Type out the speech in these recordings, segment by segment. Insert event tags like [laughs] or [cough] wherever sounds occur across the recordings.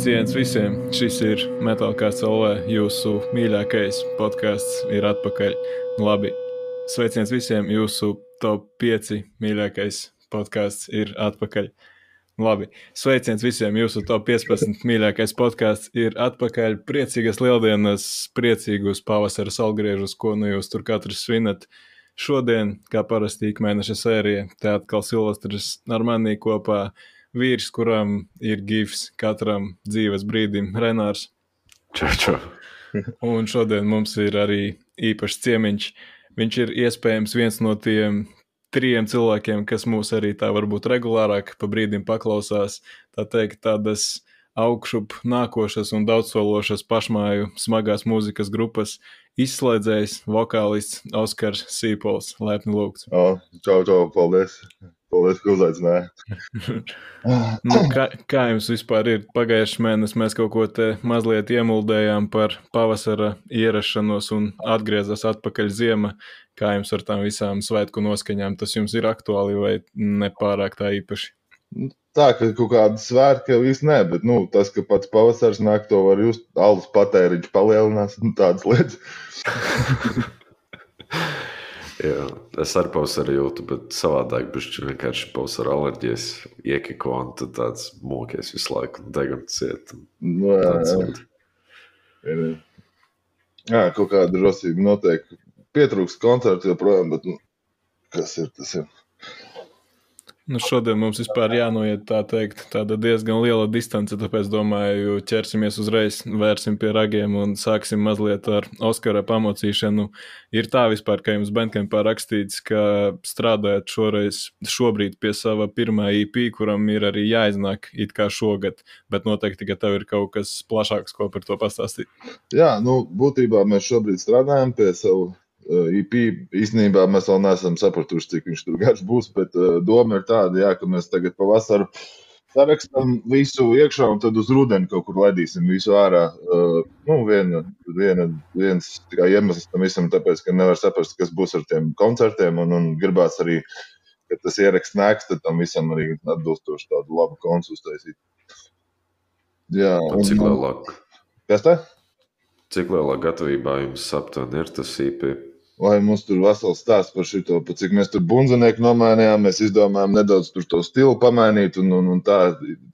Sveiciens visiem! Šis ir Metālkārts LV. Jūsu mīļākais podkāsts ir atpakaļ. Labi, sveiciens visiem! Jūsu top 5 mīļākais podkāsts ir atpakaļ. Labi, sveiciens visiem! Jūsu top 15 mīļākais podkāsts ir atpakaļ. Priecīgas lieldienas, priecīgus pavasara salgriežus, ko nu jūs tur katrs svinat. Šodien, kā parasti, ikmēneša sērija, te atkal Silvestris ar mani kopā vīrs, kuram ir gifs katram dzīves brīdim, Renārs. Čau, čau. Un šodien mums ir arī īpašs ciemiņš. Viņš ir iespējams viens no tiem trim cilvēkiem, kas mūs arī tā varbūt regulārāk pa brīdim paklausās. Tā teikt, tādas augšup nākošas un daudzsološas pašmāju smagās mūzikas grupas izslēdzējs, vokālists Oskars Sīpols. Laipni lūgts. Čau, čau, paldies! Paldies, ka uzaicinājāt. [laughs] nu, kā, kā jums vispār ir? Pagājušajā mēnesī mēs kaut ko te mazliet iemuldējām par pavasara ierašanos un atgriezās atpakaļ ziema. Kā jums ar tām visām svētku noskaņām tas jums ir aktuāli vai nepārāk tā īpaši? Tā, ka kaut kāda svētka jau īsti nē, bet nu, tas, ka pats pavasars nāk, to var just, alus patēriņš palielinās un tādas lietas. [laughs] Jā, es arī pavasarī jūtu, bet savādāk bišķi vienkārši pavasara alerģijas iekiko un tad tāds mokies visu laiku un degam ciet. Nu, jā, jā. Jā, kaut kāda drosība notiek. Pietrūks koncertu joprojām, bet nu, kas ir tas? Ir? Nu, šodien mums vispār jānoiet tā teikt, tāda diezgan liela distance, tāpēc domāju, ķersimies uzreiz, vērsim pie ragiem un sāksim mazliet ar Oskara pamocīšanu. Ir tā vispār, ka jums Bandcampā rakstīts, ka strādājat šoreiz, šobrīd pie sava pirmā IP, kuram ir arī jāiznāk it kā šogad, bet noteikti, ka tev ir kaut kas plašāks, ko par to pastāstīt. Jā, nu, būtībā mēs šobrīd strādājam pie savu IP īstenībā mēs vēl neesam sapratuši, cik viņš tur garš būs, bet doma ir tāda, jā, ka mēs tagad pavasaru sarakstam visu iekšā un tad uz rudeni kaut kur ledīsim visu ārā. Nu, viena, viena, viens iemesls tam visam, tāpēc, ka nevar saprast, kas būs ar tiem koncertiem un, un gribās arī, ka tas ieraksts nāks, tad tam visam arī atbilstoši tādu labu konsu uztaisīt. Jā, un, cik lielāk? Kas tā? Cik lielā gatavībā jums aptuveni ir tas IP? Vai mums tur vesels stāsts par šo, pa cik mēs tur bunzinieku nomainījām, mēs izdomājām nedaudz to stilu pamainīt, un, un, un tā,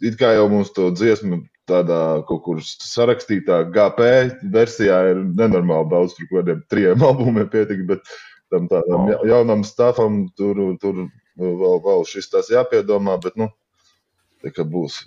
it kā jau mums to dziesmu tādā kaut kur sarakstītā GP versijā ir nenormāli daudz, tur kādiem trijiem albumiem pietika, bet tam tādam oh. jaunam stāvam tur, tur vēl, vēl šis tās jāpiedomā, bet, nu, tā kā būs.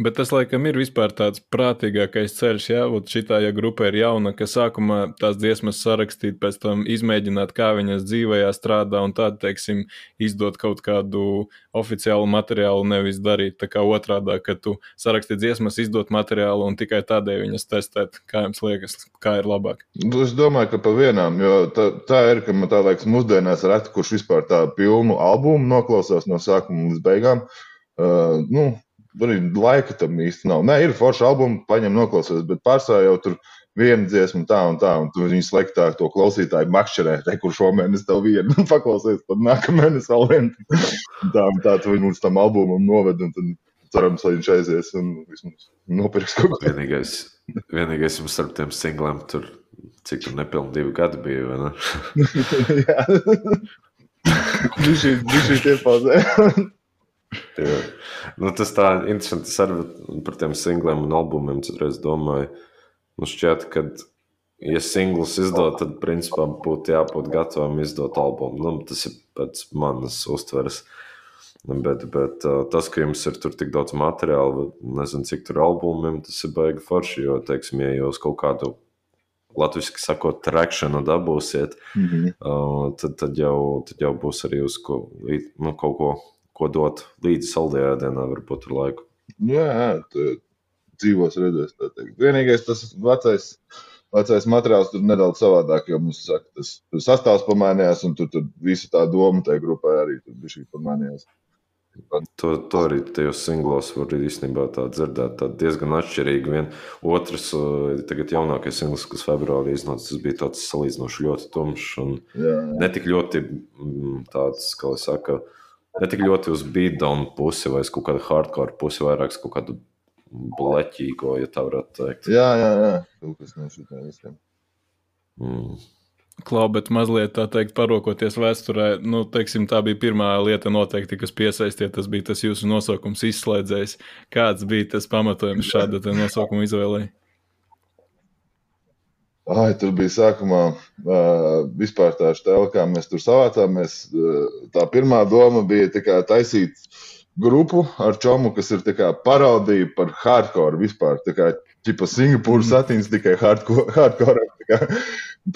Bet tas, laikam, ir vispār tāds prātīgākais ceļš, ja šitā ja grupa ir jauna, ka sākumā tās dziesmas sarakstīt, pēc tam izmēģināt, kā viņas dzīvajā strādā, un tad, teiksim, izdot kaut kādu oficiālu materiālu, nevis darīt tā kā otrādā, ka tu saraksti dziesmas, izdot materiālu un tikai tādēļ viņas testēt. Kā jums liekas, kā ir labāk? Es domāju, ka pa vienām, jo tā, tā ir, ka man tā liekas, mūsdienās reti, kurš vispār tādu pilnu albumu noklausās no sākuma līdz beigām. Uh, nu, Tur ir laika tam īsti nav. Nē, ir forši albumi, paņem noklausies, bet pārsvarā jau tur viena dziesma tā un tā, un tu viņu sliktā to klausītāju makšķerē, te, kur šomēnes tev vienu [laughs] paklausies, tad nākamēnes vēl vienu. Tā un tā, tu viņu līdz tam albumam noved, un tad cerams, lai viņš aizies un vismaz nopirks kaut ko. Vienīgais, vienīgais jums starp tiem singliem tur, cik tur nepilni divi gadi bija, vai ne? [laughs] Jā. [laughs] Viņš ir tie pauzē. Nu, tas tā interesanti. Es arī par tiem singliem un albumiem citreiz domāju. Man šķiet, ka, ja singls izdod, tad principā būtu jābūt gatavam izdot albumu. Nu, tas ir pēc manas uztveres. Bet, bet tas, ka jums ir tik daudz materiāla, nezinu, cik tur albumiem, tas ir baigi forši. Jo, teiksim, ja jūs kaut kādu latviešu sakot, trakšanu dabūsiet, mm -hmm. tad, tad, jau, tad jau būs arī uz ko, nu, kaut ko ko dot līdzi saldējā dienā, varbūt ar laiku. Jā, dzīvos redzēs. Vienīgais tas vecais. Vecais materiāls tur nedaudz savādāk, jo mums saka, tas sastāvs pamainījās, un tur, tur visa tā doma tajā grupā arī bija pamainījās. To, to arī tajos singlos var īstenībā dzirdēt. Tā diezgan atšķirīgi. Vien. Otrs, tagad jaunākais singls, kas februārī iznāca, tas bija tāds salīdzinoši ļoti tumšs un jā, jā. ne tik ļoti tāds, kā lai saka, ne tik ļoti uz beatdown pusi vai uz kaut kādu hardcore pusi, vairāk uz kaut kādu bleķīgo, ja tā varētu teikt. Jā, jā, jā. Kaut kas no šitiem visiem. Mm. Klau, bet mazliet tā teikt, parokoties vēsturē, nu, teiksim, tā bija pirmā lieta, noteikti, kas piesaistīja. Tas bija tas jūsu nosaukums izslēdzējs. Kāds bija tas pamatojums šāda nosaukuma izvēlei? Ai, tur bija sākumā uh, vispār tā stēla, kā mēs tur savācāmies. Uh, tā pirmā doma bija kā, taisīt grupu ar čomu, kas ir parodija par hardcore vispār. Tā kā ķipa Singapūras satīns tikai hardcore. hardcore tā, kā,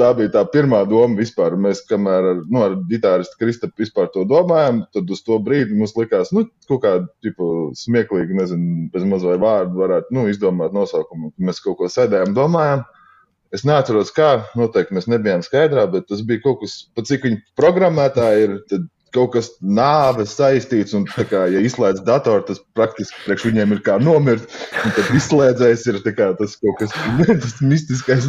tā bija tā pirmā doma vispār. Mēs, kamēr ar, nu, ar ģitāristu Kristapu vispār to domājam, tad uz to brīdi mums likās, nu, kaut kāda ķipa, smieklīga, nezinu, bez maz vai vārdu varētu nu, izdomāt nosaukumu. Mēs kaut ko sēdējām, domājām. Es neatceros, kā, noteikti mēs nebijām skaidrā, bet tas bija kaut kas, pat cik viņa programmētāji ir, tad kaut kas nāves saistīts. Un, kā, ja izslēdz datoru, tas praktiski priekš viņiem ir kā nomirt. Tad izslēdzējis ir kā, tas kaut kas [laughs] tas mistiskais,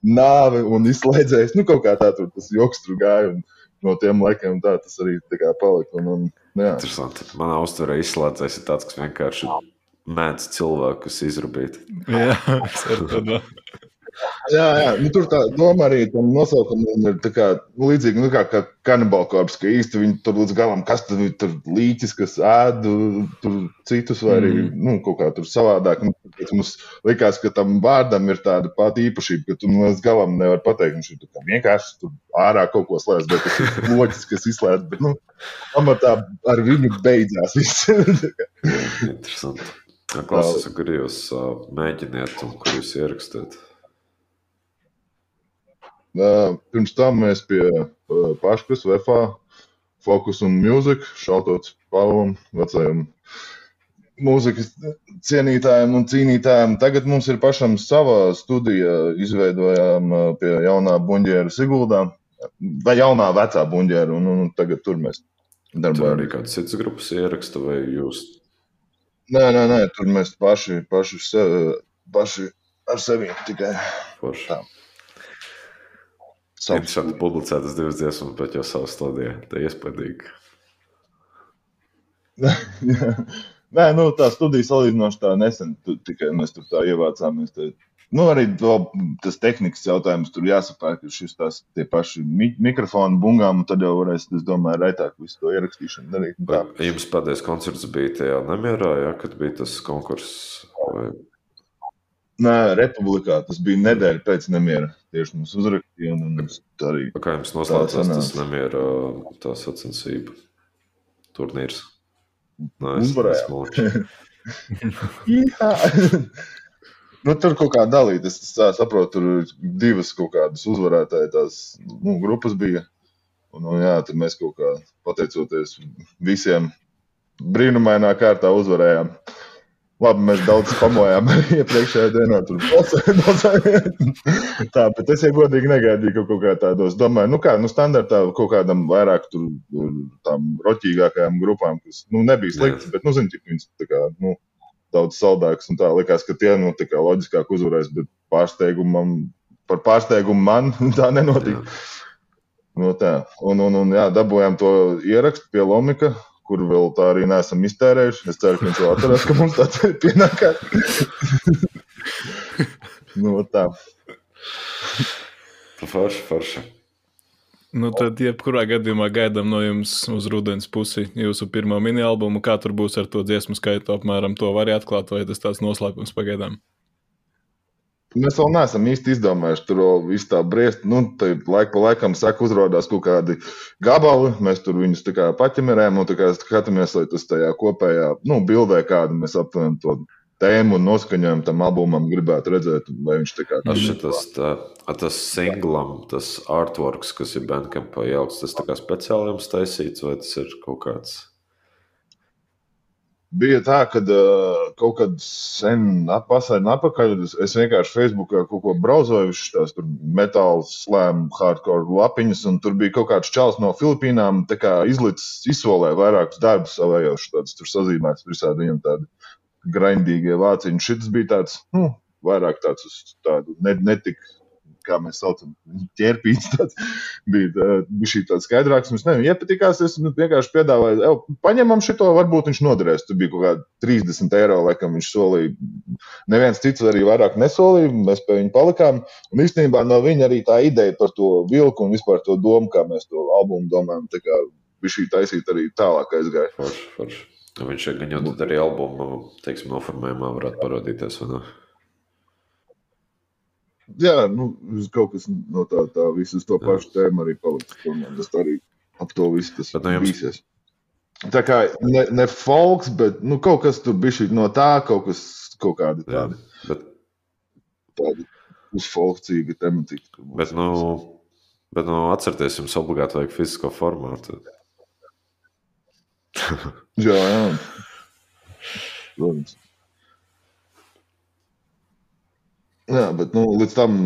nāve un izslēdzējis. Nu, kaut kā tā tur tas joks tur gāja. Un, no tiem laikiem tā tas arī tā palika. Un, un, jā. Interesanti. Manā uzturē izslēdzējis ir tāds, kas vienkārši mēdz cilvēkus izrubīt. Jā, [laughs] tas ir. Jā, jā. Nu, tur tā doma arī tam nosaukumam ir kā, nu, līdzīga nu, kā, kā kanibalkorps, ka īsti viņi tur līdz galam, kas tur ir līķis, kas ēd tur citus vai arī mm. nu, kaut kā tur savādāk. Nu, mums likās, ka tam vārdam ir tāda pati īpašība, ka tu nu, līdz galam nevar pateikt, viņš ir vienkārši tur ārā kaut ko slēdz, bet tas ir loģiski, kas izslēdz. Bet, nu, amatā ar viņu beidzās viss. [laughs] Interesanti. Klausos, kur jūs mēģiniet un kur jūs ierakstāt. Pirms tam mēs pie paškas, VFA, Focus un Music, šautot Pāvam, vecajam mūzikas cienītājiem un cīnītājiem. Tagad mums ir pašam sava studija, izveidojām pie jaunā buļģēra Siguldā, vai jaunā vecā buļģēra, un, un tagad tur mēs darbojamies. Tur arī kāds cits grupas ieraksta vai jūs? Nē, nē, nē, tur mēs paši, paši, sevi, paši ar sevi tikai. Forši. Tā. Interesanti publicētas divas dziesmas, bet jau savā stadijā. Tā iespaidīgi. [laughs] Nē, nu, tā studija salīdzinoši tā nesen, tu, tikai mēs tur tā ievācāmies. Tā, nu, arī vēl tas tehnikas jautājums tur jāsaprot, ka šis tās tie paši mi mikrofoni bungām, un tad jau varēs, es domāju, raitāk visu to ierakstīšanu darīt. Jums pēdējais koncerts bija tajā nemierā, ja, kad bija tas konkurss? Vai... Nē, Republikā tas bija nedēļa pēc nemiera. Tieši mums uzrakstīja, un, un arī. Kā jums noslēdzās tas nemiera tā sacensība turnīrs? Nē, es Uzvarējām. nu, tur kaut kā dalīt. Es saprotu, tur divas kaut kādas uzvarētājas tās nu, grupas bija. Un, un, jā, tad mēs kaut kā pateicoties visiem brīnumainā kārtā uzvarējām. Labi, mēs daudz pamojām [laughs] iepriekšējā dienā. Tur balsojām. tā, bet es jau godīgi negaidīju, ka kaut kā tādos domāju, nu kā, nu standartā kaut kādam vairāk tur tām roķīgākajām grupām, kas, nu, nebija slikts, bet, nu, zini, viņas tā kā, nu, daudz saldāks un tā likās, ka tie, nu, tā kā loģiskāk uzvarēs, bet pārsteigumam, par pārsteigumu man [laughs] tā nenotika. Nu, tā. Un, un, un, jā, dabūjām to ierakstu pie Lomika kur vēl tā arī neesam iztērējuši. Es ceru, ka viņš vēl atcerās, ka mums tāds ir pienākās. nu, tā. Forši, forši. Nu, tad, jebkurā gadījumā, gaidām no jums uz rudens pusi jūsu pirmo mini albumu. Kā tur būs ar to dziesmu skaitu, apmēram to var atklāt, vai tas tāds noslēpums pagaidām? Mēs vēl neesam īsti izdomājuši, vēl viss tā briest. Nu, laika pa laikam saka, uzrādās kaut kādi gabali. Mēs tur viņus paķemerējam un skatāmies, lai tas tajā kopējā nu, bildē, kādu mēs aptuveni to tēmu un noskaņojumu tam albumam gribētu redzēt. Vai viņš tā kā tāds - tas, tā, tas singlam, tas artworks, kas ir Bandcampā ielikts, tas tā kā speciāli jums taisīts, vai tas ir kaut kāds? Bija tā, ka uh, kaut kad sen atpakaļ, atpakaļ es vienkārši Facebookā kaut ko brauzoju, tās metāla slēmu, hardcore lapiņas, un tur bija kaut kāds čels no Filipīnām, tā kā izlicis izsolē vairākus darbus savējos, tāds tur sazīmēts visādi viņam tādi grindīgie vāciņi. Šis bija tāds, nu, vairāk tāds uz tādu netik kā mēs saucam, ķērpīts. Tāds, bija šī tāds skaidrāks. Mums nezinu, iepatikās. Es nu, vienkārši piedāvāju, "Ew, paņemam šito, varbūt viņš noderēs. Tur bija kaut kāda 30 eiro, laikam viņš solīja. Neviens cits arī vairāk nesolīja. Mēs pie viņa palikām. Un īstenībā no viņa arī tā ideja par to vilku un vispār to domu, kā mēs to albumu domājam, tā kā bija šī taisīt arī tālāk aizgāja. Forši, forši. Nu, Viņš gan jau tad arī albumu, teiksim, noformējumā varētu parādīties. vai ne? Jā, nu, kaut kas no tā, tā visas to pašu tēmu arī paliks. Tomēr Tas arī ap to visu tas Bet, nu, jums- bīsies. Tā kā ne, ne folks, bet nu, kaut kas tur bija no tā, kaut kas kaut kāda Jā, tāda, bet, tāda uzfolkcīga tematika. bet, nu, bet nu, atcerieties, jums obligāti vajag fizisko formātu. Jā, jā. Protams. Jā, bet nu, līdz tam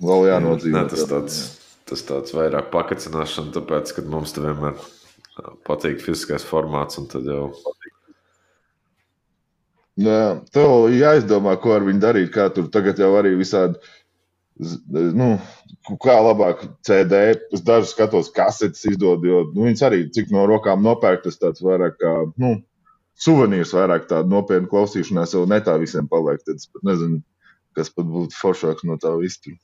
vēl jānodzīvo. Nē, tas tāds, tas tāds vairāk pakacināšana, tāpēc, ka mums te vienmēr patīk fiziskais formāts, un tad jau Jā, tev jāizdomā, ko ar viņu darīt. Kā tur tagad jau arī visādi, nu, kā labāk CD. Es dažus skatos, kasetes izdod, jo nu, viņas arī cik no rokām nopērk, tas tāds vairāk kā, nu, suvenīrs, vairāk tāda nopietna klausīšanās, jau ne tā visiem paliek. Tad es pat nezinu, kas pat būtu foršāks no tā visu.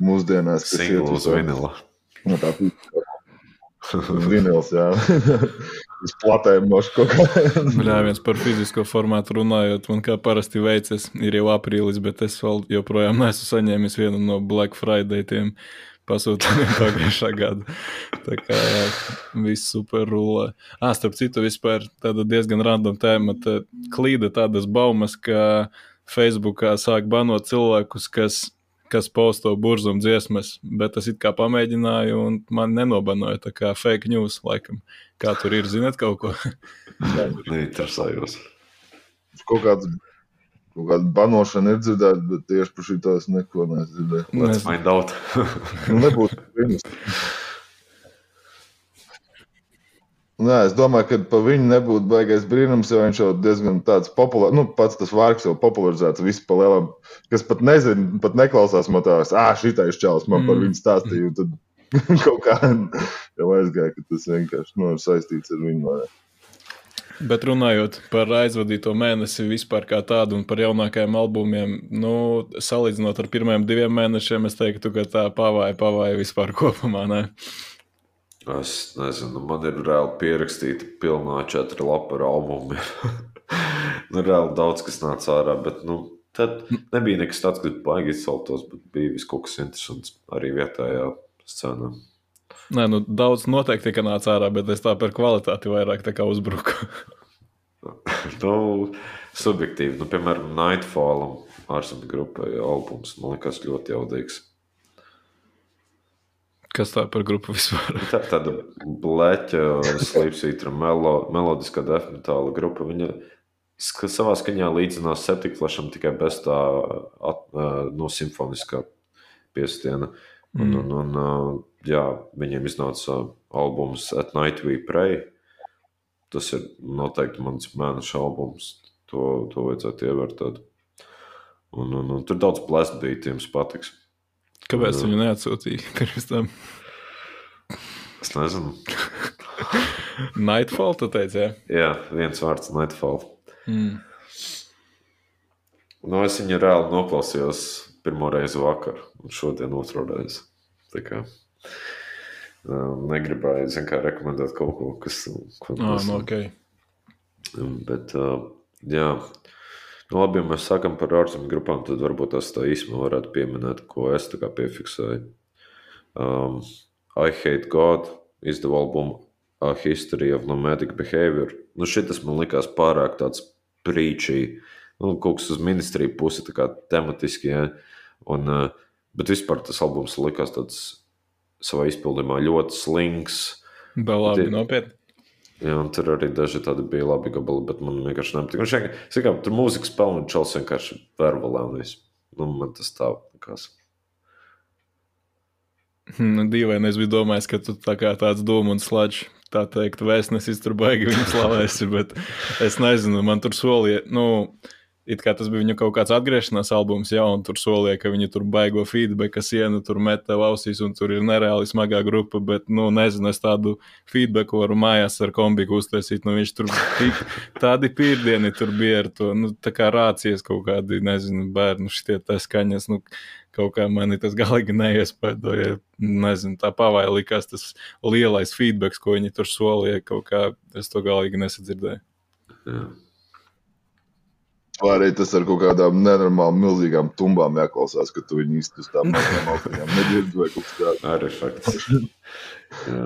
Mūsdienās, kas singlu uz vinila. No tā vinils, jā. [laughs] Uz platēm nošu kaut kā. Jā, viens par fizisko formātu runājot, man kā parasti veicies, ir jau aprīlis, bet es vēl joprojām neesmu saņēmis vienu no Black Friday tiem pasūtījumiem [laughs] pagājušā gada. Tā kā jā, viss super rulē. Ah, starp citu, vispār tāda diezgan random tēma. Tā klīda tādas baumas, ka Facebookā sāk banot cilvēkus, kas, kas posto burzumu dziesmas, bet es it kā pamēģināju un man nenobanoja tā kā fake news, laikam. Kā tur ir, zinat kaut ko? [laughs] Neinteresējos. kaut kāds. Kaut kāda banošana ir dzirdēta, bet tieši par šī tās neko nedzirdēju. Let's Nezinu. find out. Nu, nebūtu [laughs] viņas. Nē, es domāju, ka par viņu nebūtu baigais brīnums, jo viņš jau diezgan tāds populārs, nu, pats tas vārks jau popularizēts, viss pa lielam, kas pat nezina, pat neklausās motās, ah, šitais čels man par Mm. viņu stāstīja, un tad [laughs] kaut kā jau aizgāja, ka tas vienkārši, nu, ir saistīts ar viņu. ne? Bet runājot par aizvadīto mēnesi vispār kā tādu un par jaunākajiem albumiem, nu, salīdzinot ar pirmajiem diviem mēnešiem, es teiktu, ka tā pavāja, pavāja vispār kopumā. Ne? Es nezinu, man ir reāli pierakstīta pilnā četra lapa ar albumu. [laughs] nu, reāli daudz kas nāca ārā, bet nu, tad nebija nekas tāds, kas baigi izceltos, bet bija vis kaut kas interesants arī vietējā scenā. Nē, nu, daudz noteikti, ka nāca ārā, bet es tā par kvalitāti vairāk uzbruku. [laughs] nu, subjektīvi, nu, piemēram, Nightfallam ārzemju grupai albums man liekas ļoti jaudīgs. Kas tā par grupu vispār? Tā ir tāda bleķa, slīpsvītra, melo, melodiskā definitāla grupa. Viņa savā skaņā līdzinās septiņflešam tikai bez tā at, no simfoniskā piestiena. Un, un, un, ā, jā, viņiem iznāca albums At Night We Pray. Tas ir noteikti mans mēneša albums. To, to vajadzētu ievērtēt. Un, un, un tur daudz jums patiks. Kāpēc Jā. viņu neatsūtīja [laughs] pirms tam? Es nezinu. [laughs] Nightfall, tu teici, jā? Jā, viens vārds Nightfall. Mm. Nu, es viņu reāli noklausījos pirmo reizi vakar, un šodien otro reizi. Tā kā um, negribēju, kā rekomendēt kaut ko, kas. Ko Ah, nesen- nu, ok. Bet, uh, jā, nu, labi, ja mēs sākam par ārzemju grupām, tad varbūt tas tā īsumā varētu pieminēt, ko es tā kā piefiksēju. Um, I Hate God izdeva albumu A History of Nomadic Behavior. Nu, šitas man likās pārāk tāds prīčī, nu, kaut kas uz ministriju pusi, tā kā tematiski, ja? un, uh, bet vispār tas albums likās tāds savā izpildījumā ļoti slings. Vēl labi, nopietni. Jā, tur arī daži tādi bija labi gabali, bet man vienkārši nepatīk. Un šeit, kā, tur mūzika spēlē, un čels vienkārši verbalē un viss. Nu, man tas tā likās. [laughs] Nu, Dīvaini, es biju domājis, ka tu tā kā tāds dūmu un slāņš, tā teikt, vēstnesis tur baigi viņu slavēsi, bet es nezinu, man tur solīja, nu, it kā tas bija viņa kaut kāds atgriešanās albums, ja un tur solīja, ka viņi tur baigo feedback, kas ienu tur met tev ausīs, un tur ir nereāli smagā grupa, bet, nu, nezinu, es tādu feedbacku varu mājās ar kombiku uztaisīt, nu, viņš tur tik [laughs] tādi pīrdieni tur bija ar to, nu, tā kā rācies kaut kādi, nezinu, bērnu šitie tā skaņas, nu, kaut kā mani tas galīgi neiespēdoja, nezinu, tā pavai likās tas lielais feedbacks, ko viņi tur solīja, kaut kā es to galīgi nesadzirdēju. Jā. Vai arī tas ar kaut kādām nenormāli milzīgām tumbām jāklausās, ka tu viņu uz tām mazām austiņām nedzirdi vai kaut kā tāda. Arī fakts. Jā.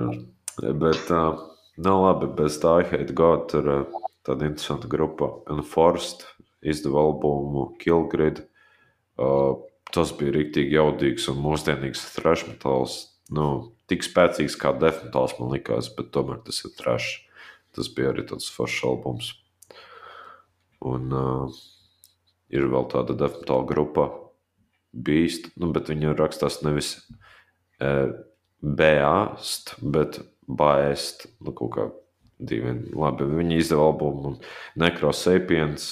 Bet uh, nav labi bez tā Hate God. Tur uh, tāda interesanta grupa Enforced izdeva albumu Killgrid. Uh, tas bija rīktīgi jaudīgs un mūsdienīgs thrash metāls. Nu, tik spēcīgs kā death metāls man likās, bet tomēr tas ir thrash. Tas bija arī tāds foršs albums. Un uh, ir vēl tāda definitīva grupa, Beast, nu, bet viņi rakstās nevis uh, Bēst, bet Baest. Nu, kaut kā dīvaini. Labi, viņi izdeva albumu Necrosapiens.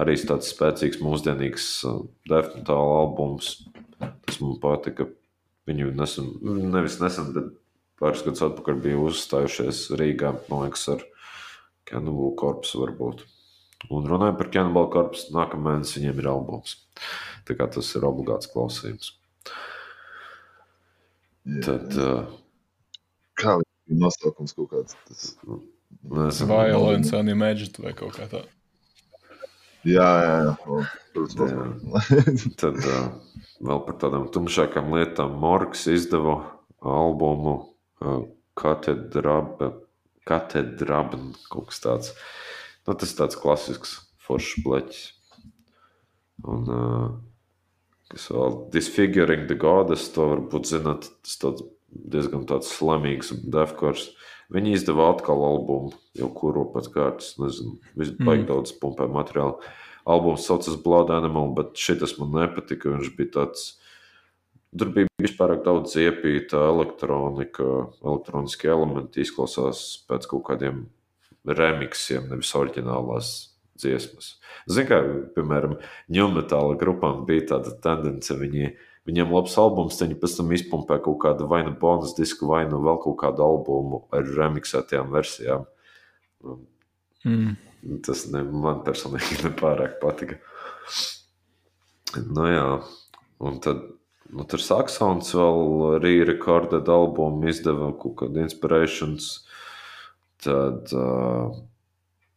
Arī tāds spēcīgs, mūsdienīgs uh, definitīvs albums. Tas man patika. Viņi nesen, nevis nesen, bet pāris gadus atpakaļ bija uzstājušies Rīgā, man liekas, ar Cannibal Corpus varbūt. Un runājot par Cannibal Corpus, nākamā mēnesī viņiem ir albums. Tā kā tas ir obligāts klausījums. Tad, uh, Kā viņa nosaukums kaut kāds? Tas... nezinu, Violence Unimagined vai kaut kā tāda. Jā, jā, jā. O, Protams, [laughs] Tad uh, vēl par tādām tumšākām lietām. Morgs izdeva albumu uh, Katedraba, Katedraba, kaut kas tāds. Nu, tas ir tāds klasisks foršs bleķis. Un, uh, kas vēl? Disfiguring the Goddess, to varbūt zināt, tas tāds diezgan tāds slamīgs defkors. Viņi izdeva atkal albumu, jau kuru pēc kārtas, nezinu, vispār baigi daudz pumpē materiālu. Albums saucas Blood Animal, bet šis man nepatika. Viņš bija tāds, tur bija vispār daudz iepīta elektronika, elektroniskie elementi izklausās pēc kaut kādiem remiksiem, nevis oriģinālās dziesmas. Ziniet, kā piemēram, ņūmetāla grupām bija tāda tendence. Viņi, viņiem labs albums, viņi pēc tam izpumpē kaut kādu vai nu bonus disku, vai nu vēl kaut kādu albumu ar remiksētajām versijām. Mm. Tas ne, man personīgi [laughs] nepārāk patika. Nu, jā, un tad nu, tur Saksons vēl re-recorded albumu izdeva kaut kādu inspirations. Tad, uh,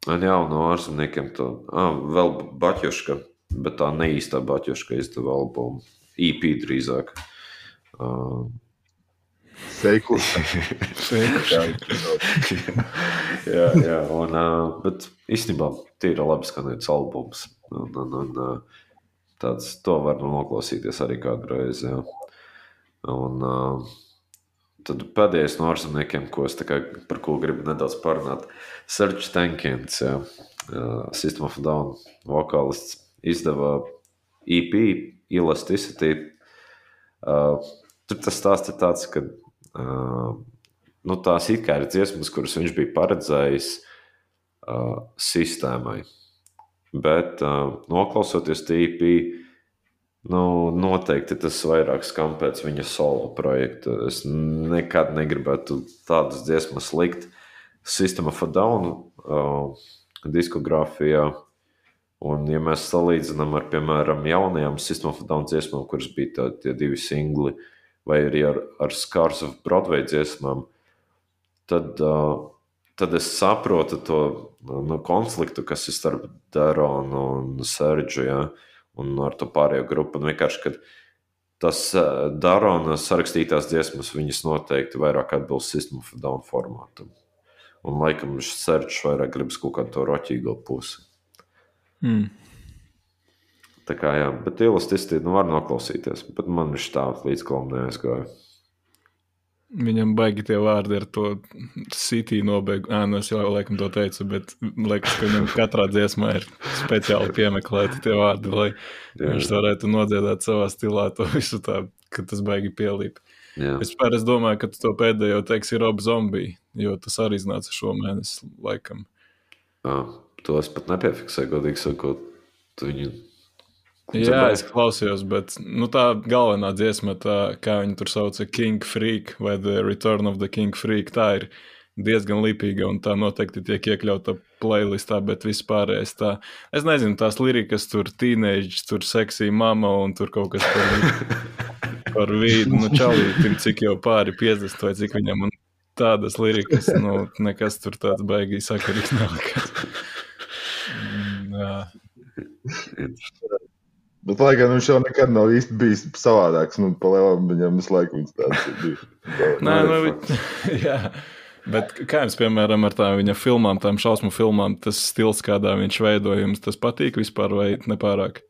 jā, no ārzemniekiem to ah, vēl Baķuška, bet tā neīstā Baķuška izdeva albumu. EP drīzāk. Uh, Seikls. [laughs] jā, jā, un, uh, bet īstenībā tie ir labi skanēts albums. Un, un, un, uh, tāds, to var noklausīties arī kādu reizi. Jā. Un, uh, tad pēdējais no ārzemniekiem, ko es kā, par ko gribu nedaudz parunāt, Serge Tankins, jā, uh, System of Down vokālists, izdeva EP Elasticity. Uh, tur tas stāsts ir tāds, ka uh, nu, tās it kā ir dziesmas, kuras viņš bija paredzējis uh, sistēmai. Bet uh, noklausoties TP, nu, noteikti tas vairāk skan pēc viņa solo projekta. Es nekad negribētu tādas dziesmas likt System of a Down uh, diskogrāfijā. Un, ja mēs salīdzinām ar, piemēram, jaunajām System of a Down dziesmām, kuras bija tā, tie divi singli, vai arī ar, ar Scars of Broadway dziesmām, tad, uh, tad es saprotu to nu, konfliktu, kas ir starp Daronu un Serģu, ja, un ar to pārējo grupu. Un vienkārši, kad tas Darona sarakstītās dziesmas, viņas noteikti vairāk atbilst System of Down formātam. Un laikam Serģis vairāk gribas kaut kādu to roķīgo pusi. Mm. Tā kā jā, bet elasticity nu, var noklausīties, bet man viņš tā līdz galam neaizgāja. Viņam baigi tie vārdi ar to city nobeigumu. Nē, nu es jau laikam to teicu, bet liekas, ka viņam katrā dziesmā ir speciāli piemeklēti tie vārdi, lai Jā. viņš varētu nodziedāt savā stilā to visu tā, ka tas baigi pielīp. Jā, es domāju, ka to pēdējo teiksi Rob Zombie, jo tas arī iznāca šomēnes laikam. jā, to es pat nepiefiksēju, godīgi sakot. Viņu Jā, es klausījos, bet nu, tā galvenā dziesma, tā, kā viņi tur sauc, King Freak vai The Return of the King Freak, tā ir diezgan lipīga un tā noteikti tiek iekļauta playlistā, bet vispārējais tā. Es nezinu, tās lirikas tur teenage, tur seksī mama un tur kaut kas par, [laughs] par vīdu, nu čalītim, cik jau pāri 50 vai cik viņam un tādas lirikas, nu nekas tur tāds baigi sakarīgs. [laughs] Mm, [laughs] Jā. Bet, lai gan viņš jau nekad nav īsti bijis savādāks, nu, pa lielam viņam visu laiku viņš tāds bijis. [laughs] Nē, nu, vi- [laughs] jā. Bet kā jums, piemēram, ar tām viņa filmām, tām šausmu filmām, tas stils, kādā viņš veidoja, jums tas patīk vispār vai nepārāk?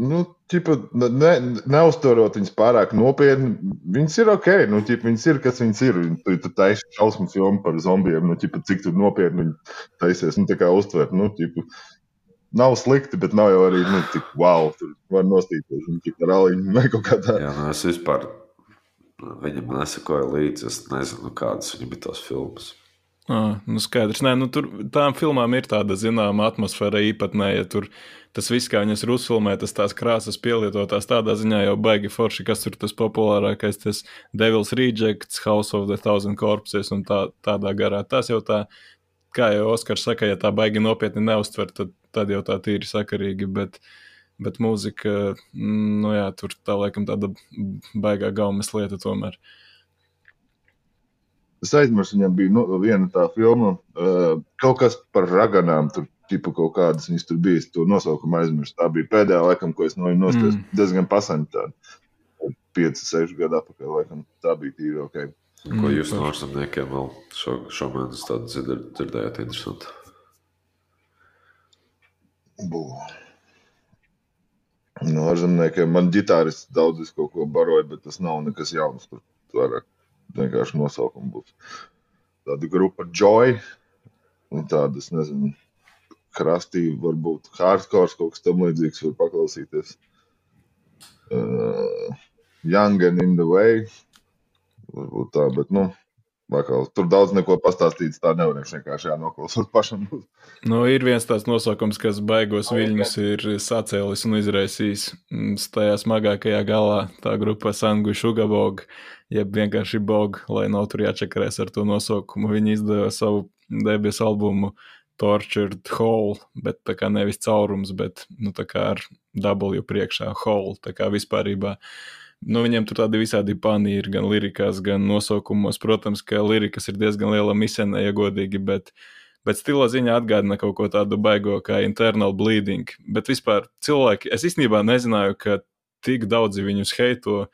Nu, ķipa, ne, neuzturot viņus pārāk nopietni, viņas ir ok. Nu, ķipa, viņas ir, kas viņas ir. Tu, tu taisi šausmu filmu par zombijiem, nu, ķipa, cik tu nopietni viņi taisies. Nu, tā kā uztvert, nu, ķipa, nav slikti, bet nav jau arī nu, tik wow. Tur var nostīties viņa tik ar aliņu vai kaut kā tāda. Jā, nu es vispār viņam nesakoju līdzi. Es nezinu, kādas viņam bija tās filmas. Ah, nu skaidrs. Nē, nu, tur tām filmām ir tāda zināma atmosfēra īpatnēja. Tur tas viss, kā viņas ir uzfilmētas, tās krāsas pielietotās tādā ziņā jau baigi forši, kas tur tas populārākais, tas Devil's Rejects, House of the Thousand Corpses un tā, tādā garā. Tas jau tā, kā jau Oskars saka, ja tā baigi nopietni neuztver, tad, tad jau tā tīri sakarīgi, bet, bet mūzika, mm, nu jā, tur tā laikam tāda baigā gaumes lieta tomēr. Es aizmirsu, viņam bija nu, viena tā filma, uh, kaut kas par raganām. Tur tipu kaut kādas viņas tur bija. Es to nosaukumu aizmirsu. Tā bija pēdējā, laikam, ko es no viņas nostājos. Mm. Diezgan pasaņta. 5, 6 gadu atpakaļ. Laikam. Tā bija tīri ok. Ko Mm, jūs no ārzemniekiem vēl šo, šomēnes tādu dzird- dzirdējāt? Interesanti. Bū. No ārzemniekiem man ģitārists daudz visu kaut ko baroja, bet tas nav nekas jauns. Tur vairāk vienkārši nosaukumi būs. Tāda grupa Joy. Un tādas, nezinu, krastī, varbūt hardcore, kaut kas tam līdzīgs, var paklausīties. Uh, Young and in the way. Varbūt tā, bet, nu, vakal, tur daudz neko pastāstīts. Tā nevarēšu vienkārši jānoklausot pašam. [laughs] Nu, ir viens tāds nosaukums, kas baigos viļņus ir sacēlis un izraisījis mm, tajā smagākajā galā. Tā grupa Sangu Šugabog, jeb vienkārši Bog, lai nav tur jāčakarēs ar to nosaukumu. Viņi izdeva savu debijas albumu Tortured Hole, bet tā kā nevis caurums, bet nu, tā kā ar W priekšā Hole, tā kā vispārībā. Nu, viņiem tur tādi visādi pani ir gan lirikās, gan nosaukumos. Protams, ka lirikas ir diezgan liela misija, ja godīgi, bet, bet stila ziņā atgādina kaut ko tādu baigo kā internal bleeding. Bet vispār cilvēki, es īstenībā nezināju, ka tik daudzi viņus heito,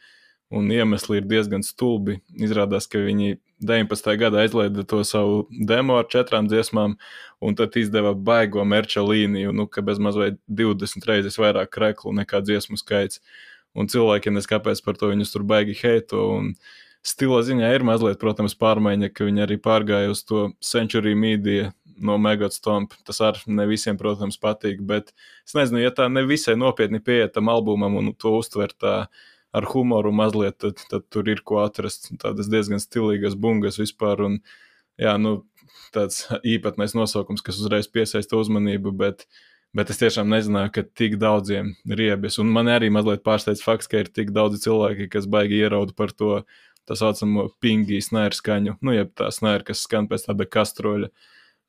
un iemesli ir diezgan stulbi. Izrādās, ka viņi 19. gadā aizlaida to savu demo ar četrām dziesmām, un tad izdeva baigo merča līniju, nu, ka bez mazliet 20 reizes vairāk kreklu nekā dziesmu skaits. Un cilvēki neskapēc par to viņus tur baigi heito. Un stila ziņā ir mazliet, protams, pārmaiņa, ka viņi arī pārgāja uz to century media no Megatstomp. Tas arī ne visiem, protams, patīk, bet es nezinu, ja tā ne visai nopietni pieiet tam albumam un to uztver tā ar humoru mazliet, tad, tad tur ir ko atrast. Tādas diezgan stilīgas bungas vispār. Un, jā, nu, tāds īpatnējs nosaukums, kas uzreiz piesaista uzmanību, bet, bet es tiešām nezināju, ka tik daudziem riebjas. Un man arī mazliet pārsteidz fakts, ka ir tik daudzi cilvēki, kas baigi ierauda par to tā saucamo pingi snēru skaņu, nu, jeb tā snēra, kas skan pēc tāda kastroļa.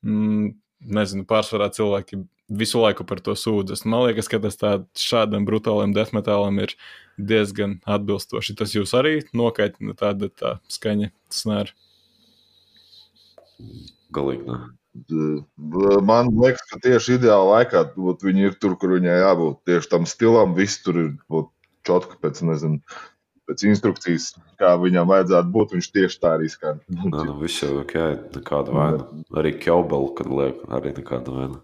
Mm, nezinu, pārsvarā cilvēki visu laiku par to sūdzas. Man liekas, ka tas tā, šādam brutālam deathmetalam ir diezgan atbilstoši. Tas jūs arī nokaitina tāda tā skaņa snēra. Galīgi. Ne. Man liekas, ka tieši ideālā laikā būt, viņi ir tur, kur viņai jābūt. Tieši tam stilam viss tur ir čotka pēc, nezinu, pēc instrukcijas, kā viņam vajadzētu būt. Viņš tieši tā arī skan. Nē, nu viss jau ok, nekāda vaina. Arī Kjobela, kad liek, arī nekāda vaina.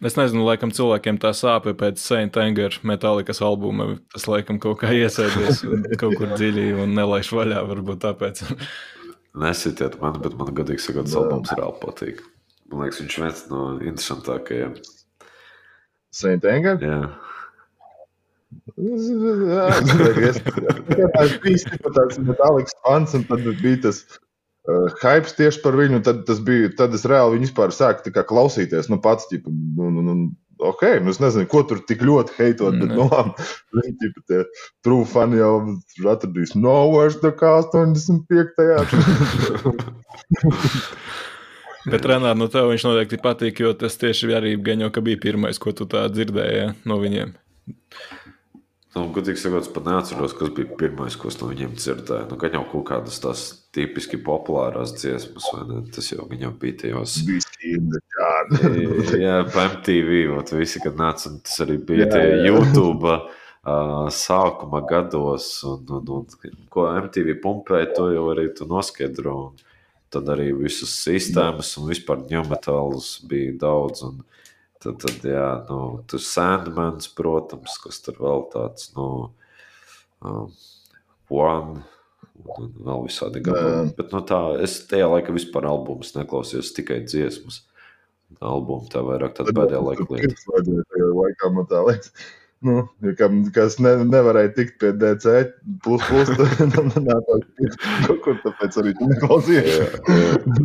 Es nezinu, laikam cilvēkiem tā sāpe pēc Saint Anger metālikas albuma. Tas laikam kaut kā iesēdies kaut kur dziļi un nelaiž vaļā, varbūt tāpēc. Nesitiet man, bet man gadīgi sakot, Jā. albums reāli patīk. Man liekas, viņš viens no interesantākajiem. Saint Anger? Jā, tas bija tāds metālisks fans, un tad bija tas uh, hypes tieši par viņu, tad, bija, tad es reāli viņu vispār sāku klausīties. Nu, pats, ķipa, nu, nu, nu, ok, nu es nezinu, ko tur tik ļoti heitot, bet, nu, labi, viņi ķipa tie true fani jau atradīs, no, vairs tā kā 85. Bet, Renāri, no tev viņš noteikti patīk, jo tas tieši arī gan jau bija pirmais, ko tu tā dzirdēji ja, no viņiem. Nu, Gudīgi sakot, pat neatceros, kas bija pirmais, ko es no viņiem dzirdēju. Nu, gan jau kaut kādas tās tipiski populārās dziesmas, vai ne? Tas jau viņam bija tajos. Jā, pa MTV, ot, visi, kad nāca, un tas arī bija jā, tie jā. YouTube uh, sākuma gados, un, un, un ko MTV pumpēja, to jau arī tu noskaidro. Un tad arī visas sistēmas un vispār ņematālus bija daudz. Un, Tad, tad jā, nu, tur Sandmans, protams, kas tur vēl tāds, nu, um, one, un vēl visādi gabali. Bet, nu, tā, es tajā laikā vispār albumus neklausījos, tikai dziesmas. Albumu tā vairāk tāda pēdējā laika lieta. Laikā man tā liekas. Nu, kas ne, nevarēja tikt pie DC, plus, plus, kur tāpēc arī neklausījās.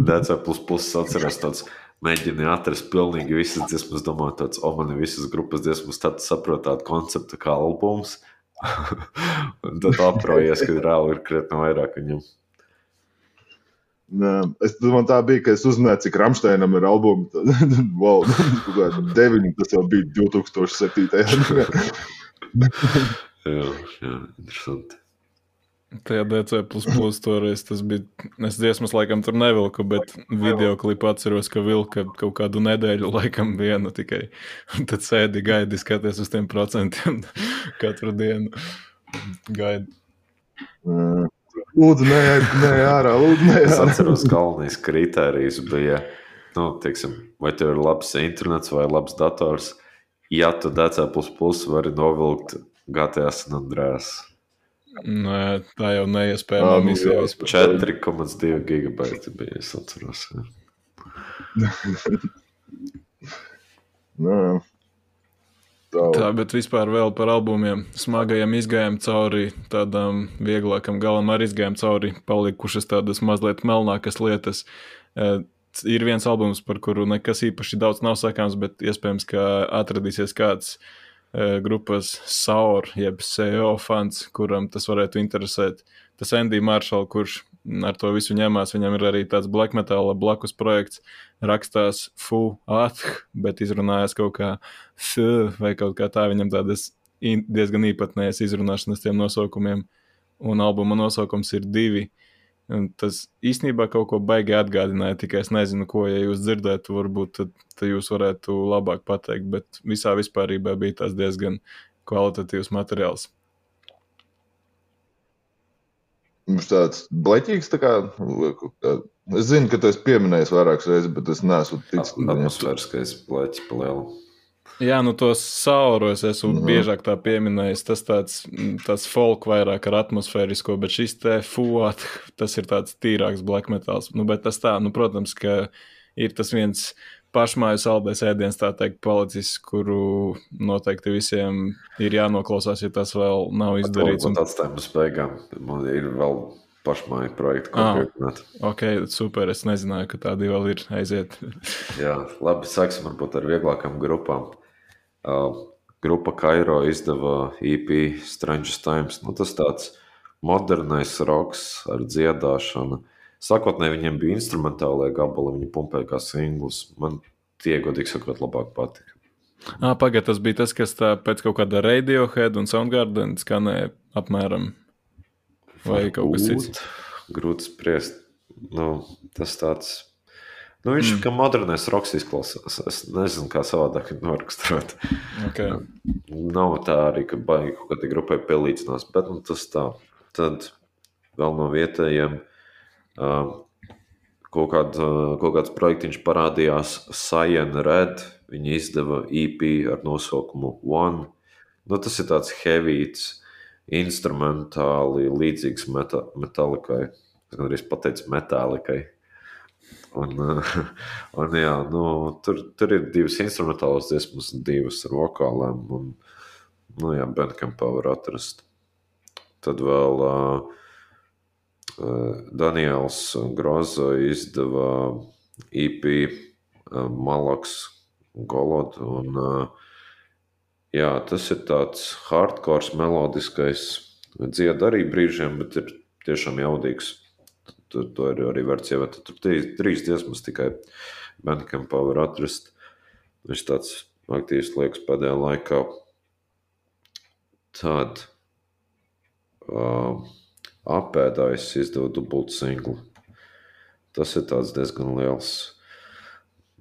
DC plus, plus atceros tāds mēģināju atrast pilnīgi visas dziesmas, domāju, tāds, o, man visas grupas dziesmas, tad saprotu tādu konceptu kā albums. [laughs] un tad aprojies, ka reāli ir krietni vairāk viņam. Es domāju, tā bija, ka es uzzināju, cik Rāmsteinam ir albumi. [laughs] wow, deviņi, tas jau bija 2007. [laughs] jā, jā, interesanti. Tajā DC plus toreiz tas bija. Es dziesmas laikam tur nevilku, bet video klipu atceros, ka vilka kaut kādu nedēļu, laikam vienu tikai. Un tad sēdi, gaidi, skaties uz tiem procentiem [laughs] katru dienu. Gaidi. Mm. Lūdzu, nē, nē, ārā, lūdzu, nē. Es atceros, galvenais kriterijs bija, nu, teiksim, vai tev ir labs internets vai labs dators. Ja tu DC vari novilkt GTA San Andreas. Nē, tā jau neiespējama misija. 4,2 gigabaiti bija. Es atceros. [laughs] Nē. Tā. tā, bet vispār vēl par albumiem. Smagajam izgājām cauri tādām vieglākam galam, arī izgājām cauri palikušas tādas mazliet melnākas lietas. Uh, ir viens albums, par kuru nekas īpaši daudz nav sakāms, bet iespējams, ka atradīsies kāds Eh, grupas Saur, jeb CEO fans, kuram tas varētu interesēt. Tas Andy Marshall, kurš ar to visu ņemās, viņam ir arī tāds black metal blakus projekts, rakstās Fu Ath, bet izrunājas kaut kā F vai kaut kā tā, viņam tādas diezgan īpatnējas izrunāšanas tiem nosaukumiem, un albuma nosaukums ir divi. Un tas īstenībā kaut ko baigi atgādināja, tikai es nezinu, ko, ja jūs dzirdētu, varbūt tad, tad jūs varētu labāk pateikt, bet visā vispārībā bija tas diezgan kvalitatīvs materiāls. Mums tāds bleķīgs, tā kā, es zinu, ka tu esi pieminējis vairākas reizes, bet es neesmu ticis. Atmosfēriskais bleķis palielināts. Jā, nu tos sauros esmu mm -hmm. biežāk tā pieminējis. Tas tāds, tāds folk vairāk ar atmosfērisko, bet šis te fuat, [laughs] tas ir tāds tīrāks black metals. Nu, bet tas tā, nu, protams, ka ir tas viens pašmāju saldais ēdiens, tā teikt, palicis, kuru noteikti visiem ir jānoklausās, ja tas vēl nav izdarīts. Un atstājam uz beigām. Man ir vēl pašmāju projektu, ko ah, pieminēt. Ok, super. Es nezināju, ka tādi vēl ir aiziet. [laughs] Jā, labi. Sāksim varbūt ar vieglākām grupām. Uh, grupa Kairo izdeva EP Strange Times. Nu, tas tāds modernais roks ar dziedāšanu. Sākotnēji viņiem bija instrumentālajie gabali, viņi pumpēja kā singls. Man tie, godīgi sakot, labāk patika. Ah, Pagaidā, tas bija tas, kas tā pēc kaut kāda Radiohead un Soundgarden skanēja apmēram. Vai kaut kas cits? Grūti spriest. Nu, tas tāds Nu, viņš mm. kā modernais roks izklausās. Es nezinu, kā savādāk [laughs] noraksturot. Okay. Nav tā arī, ka baigi kaut kādai grupai pielīdzinās, bet nu, tas tā. Tad vēl no vietējiem uh, kaut, kād, kaut kāds projektiņš parādījās Science Red. Viņi izdeva EP ar nosaukumu One. Nu, tas ir tāds heavīts, instrumentāli līdzīgs meta metalikai. Es gan arī pateicu metālikai. Un, [laughs] un, jā, nu, tur, tur ir divas instrumentālas dziesmas, divas ar vokāliem. Un, nu, jā, Bandcampā var atrast. Tad vēl uh, Daniels Grozo izdeva EP Malaks Golod. Un, jā, tas ir tāds hardcore, melodiskais, dzied arī brīžiem, bet ir tiešām jaudīgs. Tur to ir arī vērts ievērot. Tur trīs, trīs dziesmas tikai Bandcampā var atrast. Viņš tāds aktīvs liekas pēdējā laikā. Tad uh, apēdājis izdeva dubultu singlu. Tas ir diezgan liels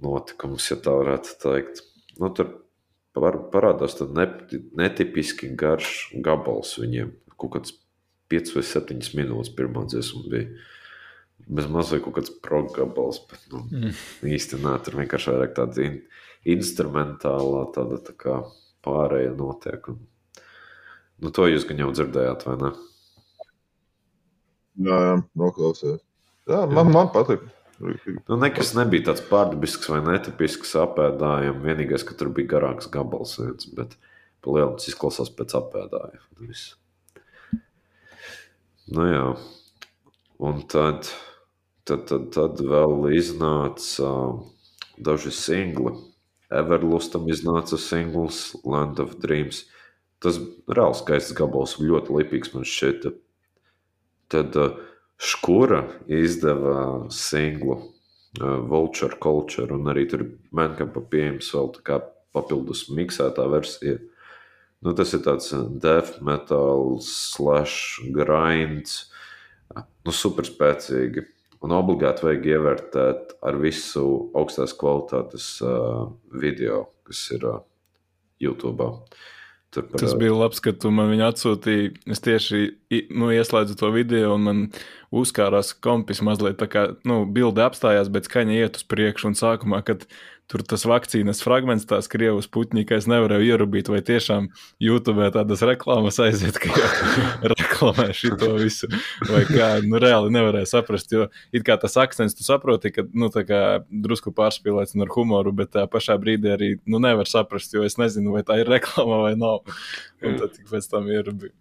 notikums, ja tā varētu teikt. Nu, tur par, parādās netipiski garš gabals viņiem. Kaut kāds 5 vai 7 minūtes pirmā dziesma bija. Bez mazliet kaut kāds programmas, bet nu, mm. īsti nē, tur vienkārši vairāk tāda in, instrumentālā, tāda tā kā pārēja notiek. Un, nu, to jūs gan jau dzirdējāt, vai ne? Jā, jā noklausījos. Jā, man, jā. man patīk. Nu, nekas nebija tāds pārdabisks vai netipisks apēdājums. Vienīgais, ka tur bija garāks gabals, viens, bet palielinājums tas izklausās pēc apēdājuma. Nu, jā. Un tad, tad, tad, tad vēl iznāca daži singli. Everlustam iznāca singls Land of Dreams. Tas reāls skaists gabals, ļoti lipīgs man šķiet. Tad uh, Škura izdeva singlu uh, Vulture Culture, un arī tur Mankampa pieejams vēl tā kā papildus miksētā versija. Nu, tas ir tāds uh, death metal, slash, grinds, nu, superspēcīgi. Un obligāti vajag ievērtēt ar visu augstās kvalitātes uh, video, kas ir uh, YouTube. Tur par, Tas bija labi, ka tu man viņu atsūtīji. Es tieši nu, ieslēdzu to video, un man uzkārās kompis mazliet tā kā nu, bilde apstājās, bet skaņa iet uz priekšu. Un sākumā, kad tur tas vakcīnas fragments, tās krievas puķņi, ka es nevarēju ierubīt, vai tiešām YouTube tādas reklāmas aiziet, ka [laughs] reklamē šito visu, vai kā, nu reāli nevarēju saprast, jo it kā tas akcents, tu saproti, ka, nu tā kā drusku pārspīlēts un ar humoru, bet tā pašā brīdī arī, nu nevar saprast, jo es nezinu, vai tā ir reklāma vai nav, un tad tik pēc tam ierubīju.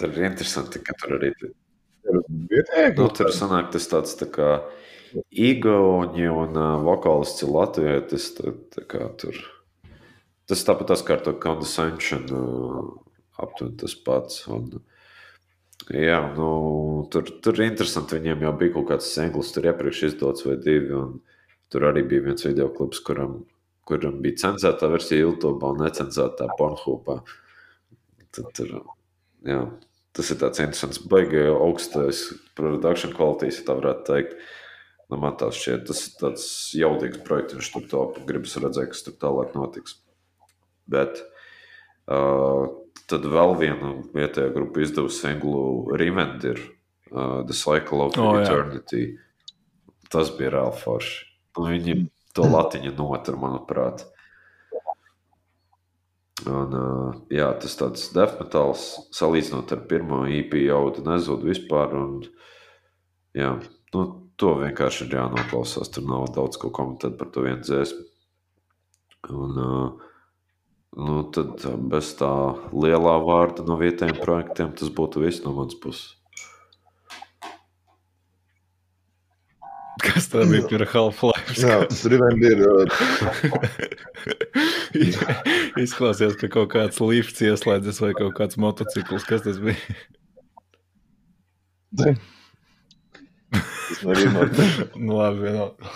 Tur ir interesanti, ka tur arī Nu, tur sanāk tas tāds tā kā Igauni un uh, vokālists ir latvietis. Tā, tā kā tur. Tas tāpat tas kā ar to condescension uh, aptuveni tas pats. Un, jā, nu, tur, tur interesanti. Viņiem jau bija kaut kāds singls, tur iepriekš izdots vai divi. Tur arī bija viens video klips, kuram, kuram bija cenzētā versija YouTube un necenzētā Pornhubā. Tad tur, jā, tas ir tāds interesants, baigi augstais production quality, ja tā varētu teikt. Nu, man tas šķiet, tas ir tāds jaudīgs projekts, viņš tur to gribas redzēt, kas tur tālāk notiks. Bet uh, tad vēl viena vietējā grupa izdevusi singlu Revendir, uh, The Cycle of oh, Eternity. Jā. Tas bija reāli forši. Nu, viņi to latiņu notur, manuprāt. Un, uh, jā, tas tāds death metāls salīdzinot ar pirmo EP jaudu nezūd vispār. Un, jā, nu, to vienkārši ir jānoklausās. Tur nav daudz ko komentēt par to vienu dziesmu. Un, uh, nu, tad bez tā lielā vārda no vietējiem projektiem tas būtu viss no manas puses. Kas tā bija par Half-Life? Jā, tas Revenge ir. Izklausās, ka kaut kāds lifts ieslēdzas vai kaut kāds motocikls. Kas tas bija? [laughs] Tas arī ir. [laughs] nu, labi, vienalga.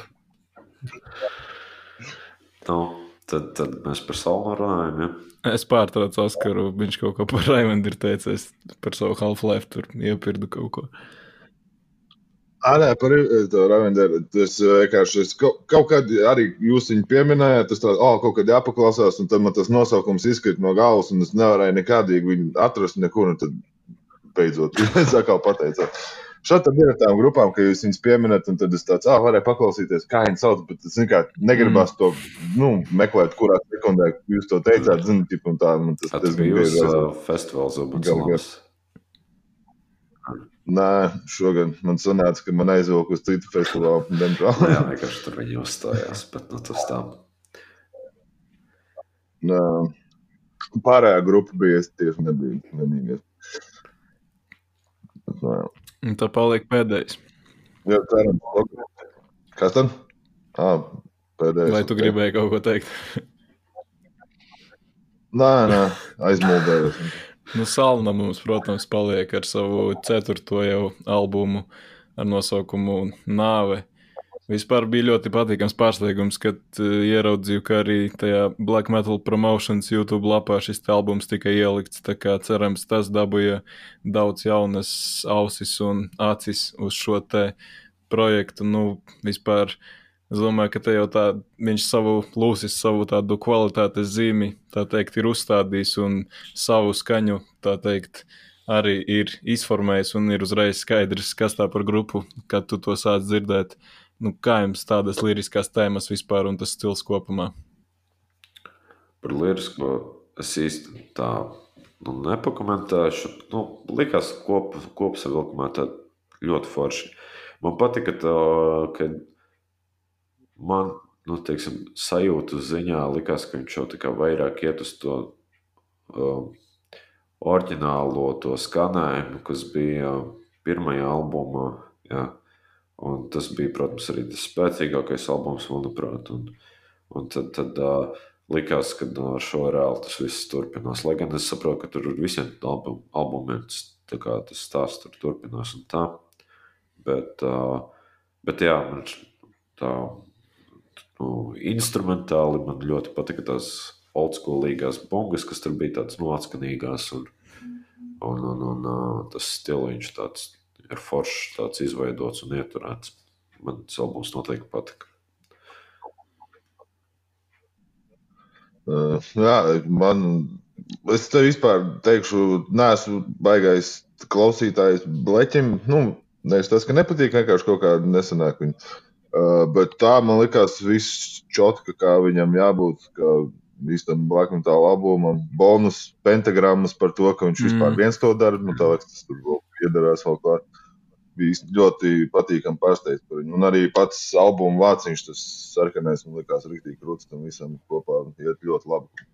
Nu, tad, tad mēs par savu runājam. Ja? Es pārtraucu Oskaru. Viņš kaut ko par Raimondu ir teicis par savu Half-Life. Tur iepirdu kaut ko. Ah, nē, par to Ravenderu. Tas vienkārši es kaut, kaut kad arī jūs viņu pieminējāt. Tas tāds, oh, kaut kad jāpaklausās, un tad man tas nosaukums izkrīt no galvas, un es nevarēju nekādīgi viņu atrast nekur. Tad beidzot, [laughs] es atkal pateicu. Šādi ir tām grupām, ka jūs viņus pieminat, un tad es tāds, ah, varēju paklausīties, kā viņi sauc, bet es kā, negribas mm. to nu, meklēt, kurā sekundē jūs to teicāt. Zinu, tip, tā, tas, tas, tas bija jūsu uh, festivāls, Obamas. Nē, šogad man sanāca, ka man aizvilka uz citu festivālu. Jā, vienkārši tur viņi uzstājās, bet nu, tas tā. Nē, pārējā grupa bija, es tieši nebiju vienīgais. Nē. Un tā paliek pēdējais. Jā, ceram. Kas tad? Ah, pēdējais. Vai tu gribēji kaut ko teikt? [laughs] Nē, nē, aizmuldējos. Nu, Salna mums, protams, paliek ar savu ceturto jau albumu ar nosaukumu Nāve. Vispār bija ļoti patīkams pārsteigums, kad uh, ieraudzīju, ka arī tajā Black Metal Promotions YouTube lapā šis albums tika ielikts. Tā kā cerams, tas dabūja daudz jaunas ausis un acis uz šo te projektu. Nu, vispār es domāju, ka te jau tā viņš savu lūsis, savu tādu kvalitātes zīmi, tā teikt, ir uzstādījis un savu skaņu, tā teikt, arī ir izformējis un ir uzreiz skaidrs, kas tā par grupu, kad tu to sāc dzirdēt. Nu, kā jums tādas liriskās tēmas vispār un tas stils kopumā? Par lirisko es īsti tā nu, nepakomentēšu. Nu, likās kop, kopsavilkumā tā ļoti forši. Man patika tā, ka man, nu, teiksim, sajūtu ziņā likās, ka viņš jau tā kā vairāk iet uz to um, oriģinālo to skanējumu, kas bija pirmajā albumā. Jā. Un tas bija, protams, arī tas spēcīgākais albums, manuprāt. Un, un tad, tad uh, likās, ka no šo reāli tas viss turpinās. Lai gan es saprotu, ka tur visiem album, albumiem tas, stāsts tur turpinās un tā. Bet, uh, bet jā, man tā nu, instrumentāli man ļoti patika tās oldschoolīgās bungas, kas tur bija tādas nu, atskanīgās un, un, un, un uh, tas stiliņš tāds ir foršs, tāds izveidots un ieturēts. Man tas albums noteikti patika. Uh, jā, man, es te vispār teikšu, neesmu baigais klausītājs bleķim. Nu, nevis tas, ka nepatīk, vienkārši kaut kāda nesanāk viņa. Uh, bet tā man likās viss čotka, kā viņam jābūt, kā īstam Black Metal albumam. Bonus pentagrammas par to, ka viņš mm. vispār viens to dara. Nu, tā liekas, tas tur vēl iedarās vēl klāt bija ļoti patīkami pārsteigts par viņu. Un arī pats albuma vāciņš, tas sarkanais, man likās rīktīgi krūts tam visam kopā. Iet ļoti labi.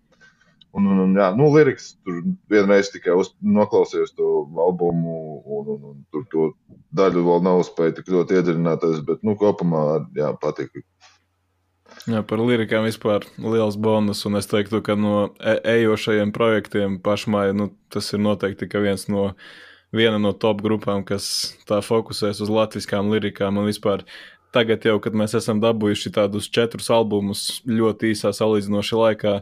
Un, un, un jā, nu, liriks tur vienreiz tikai uz, noklausījos to albumu, un, un, un tur to daļu vēl nav spēju tik ļoti iedziļināties, bet, nu, kopumā, jā, patīk. Jā, par lirikām vispār liels bonus, un es teiktu, ka no e ejošajiem projektiem pašmai, nu, tas ir noteikti viens no viena no top grupām, kas tā fokusēs uz latviskām lirikām un vispār. Tagad jau, kad mēs esam dabūjuši tādus četrus albumus ļoti īsā salīdzinošā laikā,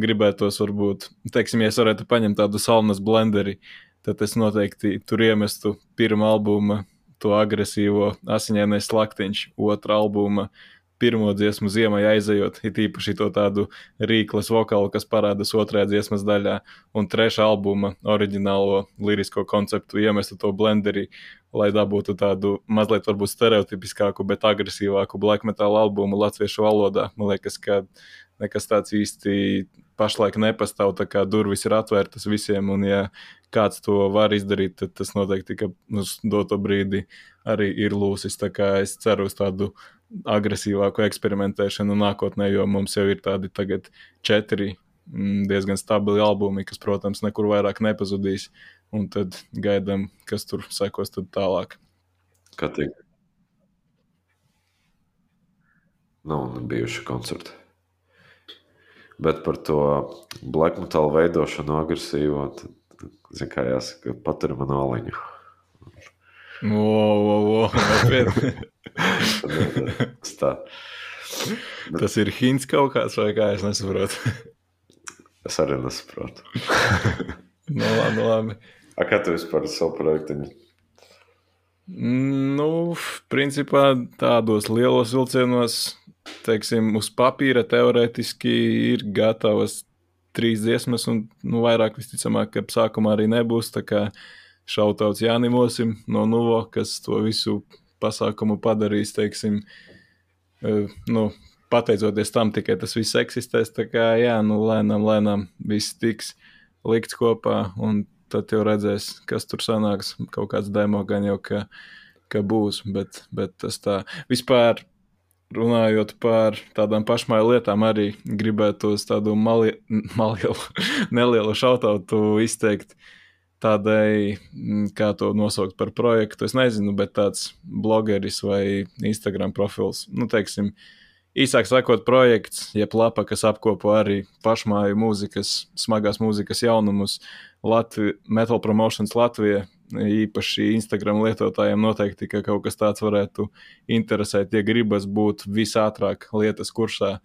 gribētos varbūt, teiksim, ja es varētu paņemt tādu salnas blenderi, tad es noteikti tur iemestu pirmā albuma, to agresīvo asiņainais slaktiņš, otra albuma pirmo dziesmu ziemai aizejot, it īpaši to tādu rīkles vokālu, kas parādās otrajā dziesmas daļā, un trešā albuma oriģinālo lirisko konceptu iemestu to blenderī, lai dabūtu tādu mazliet varbūt stereotipiskāku, bet agresīvāku black metal albumu latviešu valodā. Man liekas, ka nekas tāds īsti pašlaik nepastāv, tā kā durvis ir atvērtas visiem, un ja kāds to var izdarīt, tad tas noteikti, ka uz doto brīdi arī ir lūsis. Tā kā es ceru uz tādu agresīvāku eksperimentēšanu nākotnē, jo mums jau ir tādi tagad četri mm, diezgan stabili albumi, kas, protams, nekur vairāk nepazudīs. Un tad gaidām, kas tur sekos tālāk. Kā tiek? Nav bijuši koncerti. Bet par to black metal veidošanu agresīvo, tad, zin, kā jāsaka, patur man oliņu. Wow, wow, wow. Tas tā. Bet... Tas ir hints kaut kāds, vai kā es nesaprotu. es arī nesaprotu. [laughs] nu, labi, labi. A, kā tu vispār savu projektu? Nu, principā tādos lielos vilcienos, teiksim, uz papīra teorētiski ir gatavas trīs dziesmas, un nu, vairāk visticamāk, ka sākumā arī nebūs. Tā kā šautauts Jānim Osim no Nuvo, kas to visu pasākumu padarījis, teiksim, e, nu, pateicoties tam, tikai tas viss eksistēs. Tā kā, jā, nu, lēnām, lēnām viss tiks likts kopā, un tad jau redzēs, kas tur sanāks. Kaut kāds demo gan jau, ka, ka būs, bet, bet tas tā vispār. Runājot par tādām pašmāju lietām, arī gribētu tādu mali, malielu, [laughs] nelielu šautautu izteikt tādai, mm, kā to nosaukt par projektu, es nezinu, bet tāds blogeris vai Instagram profils, nu, teiksim, īsāk sakot, projekts, jeb lapa, kas apkopo arī pašmāju mūzikas, smagās mūzikas jaunumus. Latvija, Metal Promotions Latvija, īpaši Instagram lietotājiem, noteikti ka kaut kas tāds varētu interesēt, ja gribas būt visātrāk lietas kursā.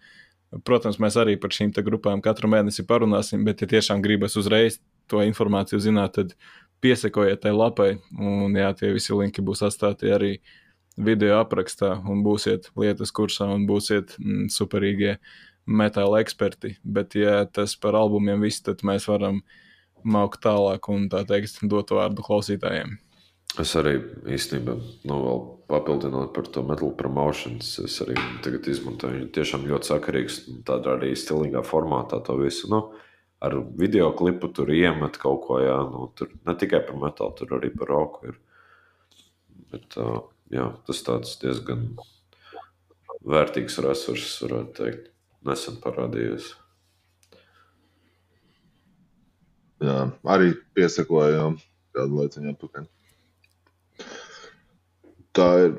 Protams, mēs arī par šīm grupām katru mēnesi parunāsim, bet, ja tiešām gribas uzreiz to informāciju zināt, tad piesakojiet tai lapai. Un jā, tie visi linki būs atstāti arī video aprakstā, un būsiet lietas kursā, un būsiet mm, superīgie metāla eksperti. Bet, ja tas par albumiem viss, tad mēs varam maukt tālāk un tā teikt, dot vārdu klausītājiem. Es arī īstenībā, nu, vēl papildinot par to metālu promotions, es arī tagad izmantoju. Viņš tiešām ļoti sakarīgs, tādā arī stilīgā formātā to visu. Nu, ar video klipu tur iemet kaut ko, jā, nu, tur ne tikai par metālu, tur arī par roku ir. Bet, jā, tas tāds diezgan vērtīgs resurss, varētu teikt, nesen parādījies. Jā, arī piesakojām kādu laiciņu atpakaļ. Tā ir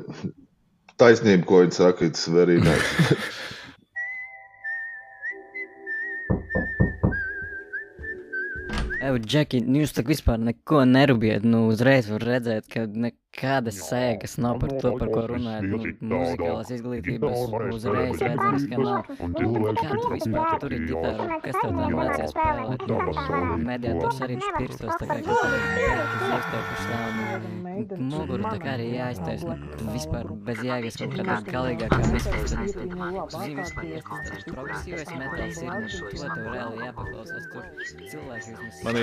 taisnība, ko viņi saka, it's very nice. [laughs] Džeki, nu jūs tā vispār neko nerubiet. Nu, uzreiz var redzēt, ka nekādas sēgas nav par to, par ko runājat. Nu, muzikālās izglītības uzreiz redzams, ka nav. Kā tu vispār tur ir ģitāra? Kas tev tā mācīja spēlēt? Nu, mediators arī pirstos, tā kā, ka tev ir iekstopuši nav. Muguru tā kā arī jāiztais. Nu, vispār bez jēgas kaut kādā galīgākā vismaz Man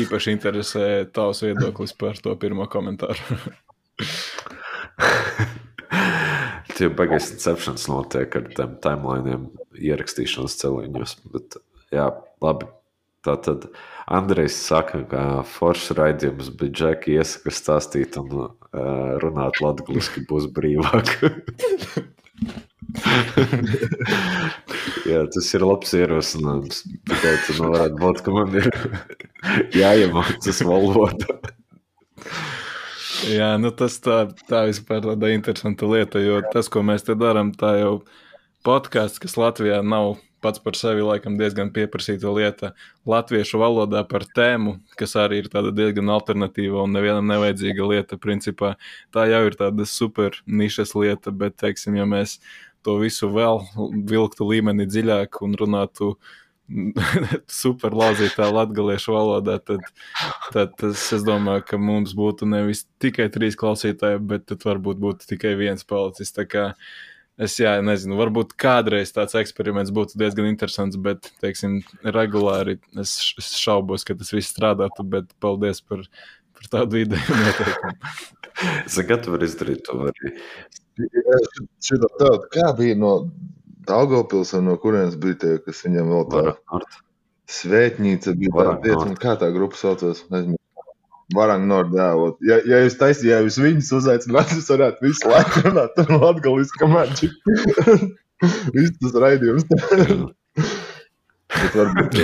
īpaši interesē tavs viedoklis par to pirmo komentāru. [laughs] Tie beigās inceptions notiek ar tiem timeliniem, ierakstīšanas celiņos. Bet, jā, labi. Tā tad Andrejs saka, ka foršs raidījums, bet Džeki iesaka stāstīt un uh, runāt latgaliski būs brīvāk. [laughs] Jā, tas ir labs ierosinājums. Tikai tas nu varētu būt, ka man ir [laughs] jāiemācās valoda. Jā, nu tas tā, tā vispār tāda interesanta lieta, jo tas, ko mēs te darām, tā jau podkāsts, kas Latvijā nav pats par sevi laikam diezgan pieprasīta lieta latviešu valodā par tēmu, kas arī ir tāda diezgan alternatīva un nevienam nevajadzīga lieta. Principā tā jau ir tāda super nišas lieta, bet, teiksim, ja mēs to visu vēl vilktu līmeni dziļāk un runātu [laughs] super lauzītā latviešu valodā, tad, tad tas, es domāju, ka mums būtu nevis tikai trīs klausītāji, bet tad varbūt būtu tikai viens palicis. Tā kā es jā, nezinu, varbūt kādreiz tāds eksperiments būtu diezgan interesants, bet, teiksim, regulāri es, es šaubos, ka tas viss strādātu, bet paldies par, par tādu ideju noteikumu. [laughs] Es gatavu izdarīt to? Arī Šitā tāda, kā bija no Daugavpils, no kurienes bija tie, kas viņam vēl tā svētnīca bija tā vieta, kā tā grupa saucās, nezinu. Nord, jā, ot. ja, ja jūs taisījāt, ja jūs viņus uzaicināt, jūs varētu visu laiku runāt ar latgaliski maģi. Viss tas raidījums. [laughs] Varbūt,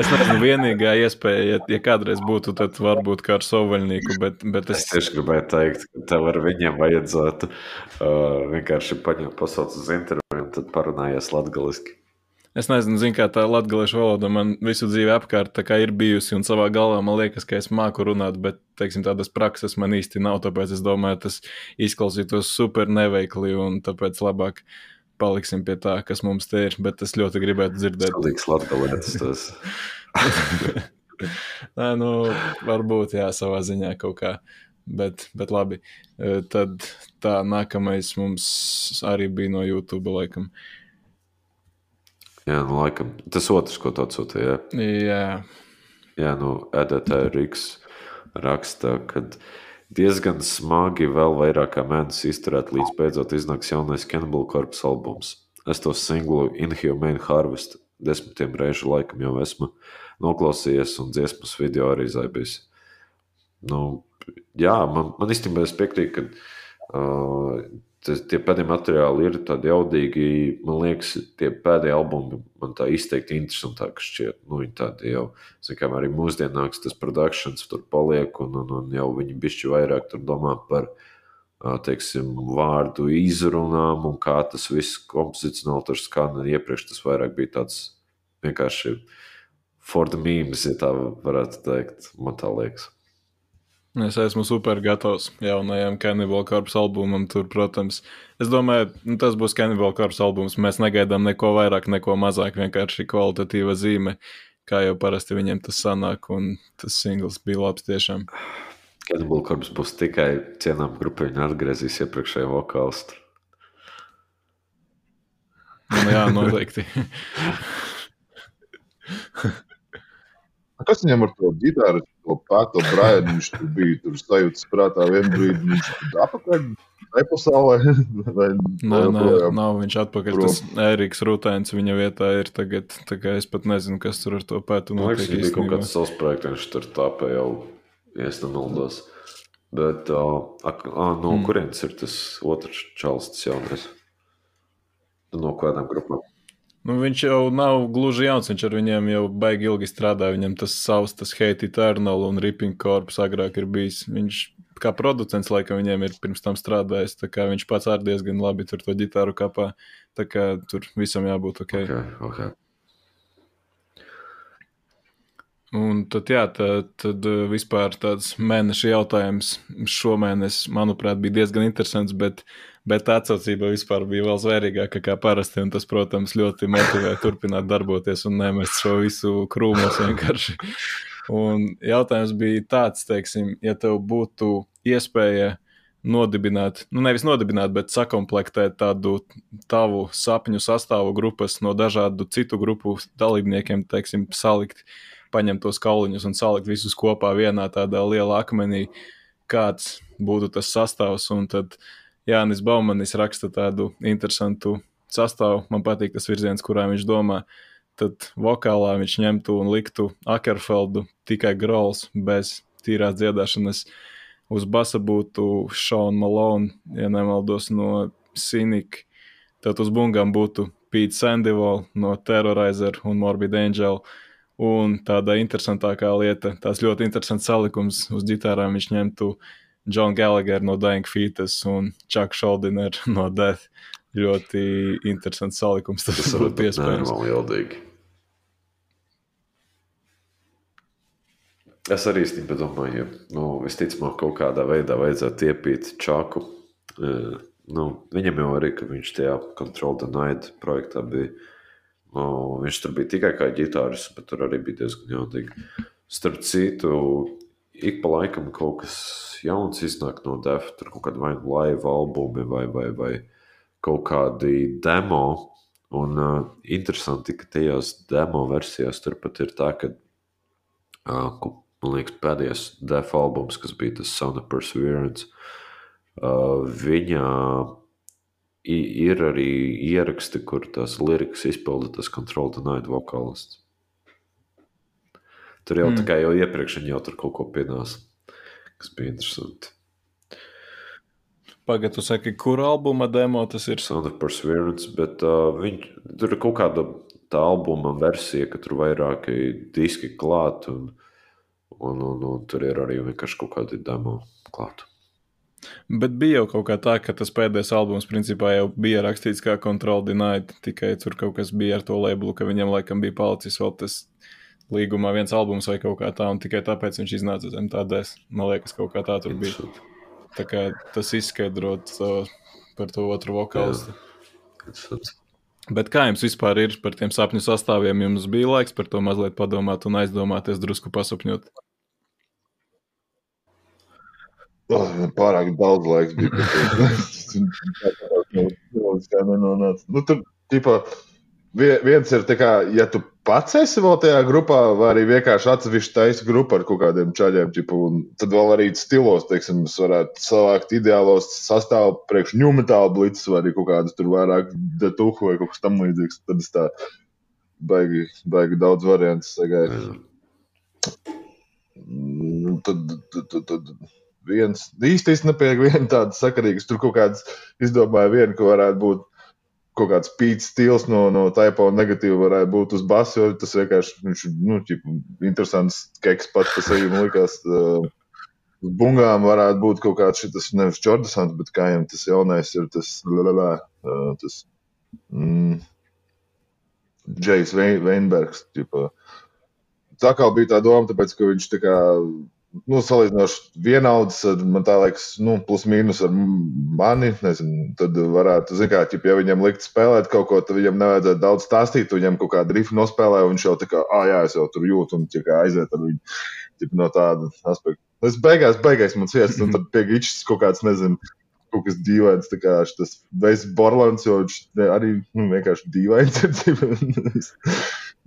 es nezinu, vienīgā iespēja, ja, ja kādreiz būtu, tad varbūt kā ar sovaļnieku. Bet, bet es... es tieši gribēju teikt, ka tev ar viņiem vajadzētu uh, vienkārši paņemt pasaules uz interviju un tad parunājies latgaliski. Es nezinu, zin, kā tā latviešu valoda man visu dzīvi apkārt ir bijusi, un savā galvā man liekas, ka es māku runāt, bet teiksim, tādas prakses man īsti nav. Tāpēc es domāju, tas izklausītos super neveikli, un tāpēc labāk paliksim pie tā, kas mums te ir. Bet es ļoti gribētu dzirdēt, kādas latviešu tas ir. [laughs] Nē, nu, varbūt jā, savā ziņā kaut kā. Bet, bet labi, tad tā nākamais mums arī bija no YouTube. Laikam. Jā, nu, laikam. Tas otrs, ko tu atsūtīji. Jā, jā. jā nu, Edita Rīgas raksta, ka diezgan smagi vēl vairāk kā mēnesi izturēt, līdz beidzot iznāks jaunais Cannibal Corpse albums. Es to singlu Inhumane Harvest desmitiem reižu laikam jau esmu noklausījies, un dziesmas video arī zaibis. Nu, jā, man, man īstenībā es piekrītu, ka uh, tas, tie pēdējie materiāli ir tādi jaudīgi. Man liekas, tie pēdējie albumi man tā izteikti interesantāki šķiet. Nu, viņi tādi jau, kā arī mūsdienāks tas produkcijas tur paliek, un, un, un jau viņi bišķi vairāk tur domā par teiksim, vārdu izrunām un kā tas viss kompozicionāli tur skan. Iepriekš tas vairāk bija tāds vienkārši for the memes, ja tā varētu teikt. Man tā liekas. Es esmu super gatavs jaunajam Cannibal Corpus albumam. Tur, protams, es domāju, nu, tas būs Cannibal Corpus albums. Mēs negaidām neko vairāk, neko mazāk. Vienkārši kvalitatīva zīme, kā jau parasti viņiem tas sanāk. Un tas singls bija labs tiešām. Cannibal Corpus būs tikai cienām grupa. Viņa atgriezīs iepriekšējo vokālistu. Nu, jā, noteikti. [laughs] Kas viņam ar to ģitāru, to pētu brāļu, viņš tur bija, tur sajūtas prātā vienā brīdī, viņš tur apakaļ, nepasaulē, [laughs] vai Nē, nē, nav viņš atpakaļ. Prom. Tas Ēriks Rūtēns viņa vietā ir tagad, es pat nezinu, kas tur ar to pētu notiek. Viņš bija kaut kāds savs projekts, viņš tur tāpē jau, ja es nemaldos. Bet, uh, ak, ah, no mm. kurienes ir tas otrs čalis, tas jaunais? No kādām grupām? Nu, viņš jau nav gluži jauns, viņš ar viņiem jau baigi ilgi strādā. Viņam tas savs, tas Hate Eternal un Ripping Corps agrāk ir bijis. Viņš kā producents laikam viņiem ir pirms tam strādājis. Viņš pats arī diezgan labi tur to ģitāru kapā. Tā kā tur visam jābūt ok. okay, okay. Un tad, jā, tad, tad vispār tāds mēneša jautājums šomēnes, manuprāt, bija diezgan interesants, bet Bet atsaucība vispār bija vēl zvērīgāka kā parasti. Tas, protams, ļoti motivē turpināt darboties un nemest šo visu krūmos vienkārši. Un jautājums bija tāds, teiksim, ja tev būtu iespēja nodibināt, nu nevis nodibināt, bet sakomplektēt tādu tavu sapņu sastāvu grupas no dažādu citu grupu dalībniekiem, teiksim, salikt, paņemt tos kauliņus un salikt visus kopā vienā tādā lielā akmenī, kāds būtu tas sastāvs. Un tad Jānis Baumanis raksta tādu interesantu sastāvu. Man patīk tas virziens, kurā viņš domā. Tad vokālā viņš ņemtu un liktu Akerfeldu tikai grols bez tīrās dziedāšanas. Uz basa būtu Šauna Malone, ja nemaldos, no Sinika. Tad uz bungām būtu Pete Sandival no Terrorizer un Morbid Angel. Un tāda interesantākā lieta, tās ļoti interesants salikums uz ģitārām viņš ņemtu John Gallagher no Dying Fetus un Chuck Schuldiner [laughs] no Death. Ļoti interesants salikums. Tas, tas varbūt iespējams. Jaudīgi. Es arī īstenībā domāju, ka nu, visticamāk kaut kādā veidā vajadzētu iepīt Čaku. Uh, nu, viņam jau arī, ka viņš tajā Control the Night projektā bija. Nu, viņš tur bija tikai kā ģitāris, bet tur arī bija diezgan jaudīgi. Starp citu, ik pa laikam kaut kas jauns iznāk no Defa. Tur kaut kāda vai nu live albumi vai, vai, vai kaut kādi demo. Un uh, interesanti, ka tajās demo versijās turpat ir tā, ka, uh, man liekas, pēdējais Defa albums, kas bija tas Sound of Perseverance, uh, viņa ir arī ieraksti, kur tās lirikas izpilda tas Control the Night vokālists. Tur jau mm. tā kā jau iepriekš viņi jau tur kaut ko pienāca, kas bija interesanti. Pagaidā, tu saki, kur albuma demo tas ir? Sound of Perseverance, bet uh, viņ, tur ir kaut kāda tā albuma versija, ka tur vairāki diski klāt, un, un, un, un tur ir arī vienkārši kaut kādi demo klāt. Bet bija jau kaut kā tā, ka tas pēdējais albums principā jau bija rakstīts kā Control Denied, tikai tur kaut kas bija ar to labelu, ka viņam laikam bija palicis vēl tas līgumā viens albums vai kaut kā tā, un tikai tāpēc viņš iznāca uz MTDS. Man liekas, kaut kā tā tur bija. Tā kā tas izskaidrot uh, par to otru vokālistu. Bet kā jums vispār ir par tiem sapņu sastāviem? Jums bija laiks par to mazliet padomāt un aizdomāties, drusku pasapņot. Oh, pārāk daudz laiks bija. [laughs] [laughs] nu, tur, tīpā, viens ir, kā, ja tu pats esi vēl tajā grupā, vai arī vienkārši atsevišķi taisa grupa ar kaut kādiem čaļiem, čipu, un tad vēl arī stilos, teiksim, varētu savākt ideālos sastāvu priekš ņumetālu blīcis, vai arī kaut kādas tur vairāk detuhu vai kaut kas tam līdzīgs. Tad es tā baigi, baigi daudz variantus sagaidu. Mm, tad, tad, tad, tad viens īsti nepieņem vienu tādu sakarīgu. Tur kaut kāds izdomāja vienu, ka varētu būt kaut kāds pīcis stils no, no un negatīva varētu būt uz basu, jo tas vienkārši viņš, nu, ķipa, interesants keks pats par sevi man likās. Uh, bungām varētu būt kaut kāds šis, nevis Jordans, bet kā viņam tas jaunais ir, tas, lalala, uh, tas mm, Džejs Veinbergs. Tā kā bija tā doma, tāpēc, ka viņš tā kā nu, salīdzinoši vienauds, man tā liekas, nu, plus mīnus ar mani. Nezinu, tad varētu, zināmā mērā, ja viņam likt spēlēt kaut ko, tad viņam nevajadzētu daudz stāstīt. Viņam kaut kāda rifa nospēlē, un viņš jau tā kā, ah, jā, es jau tur jūtu, un kā aiziet ar viņu ķip, no tāda aspekta. Es beigās, beigās man ciest, un tad pie gīčas kaut kāds, nezinu, kaut kas dīvains, tā kā tas Veids Borlands, jo viņš arī nu, vienkārši dīvains ir.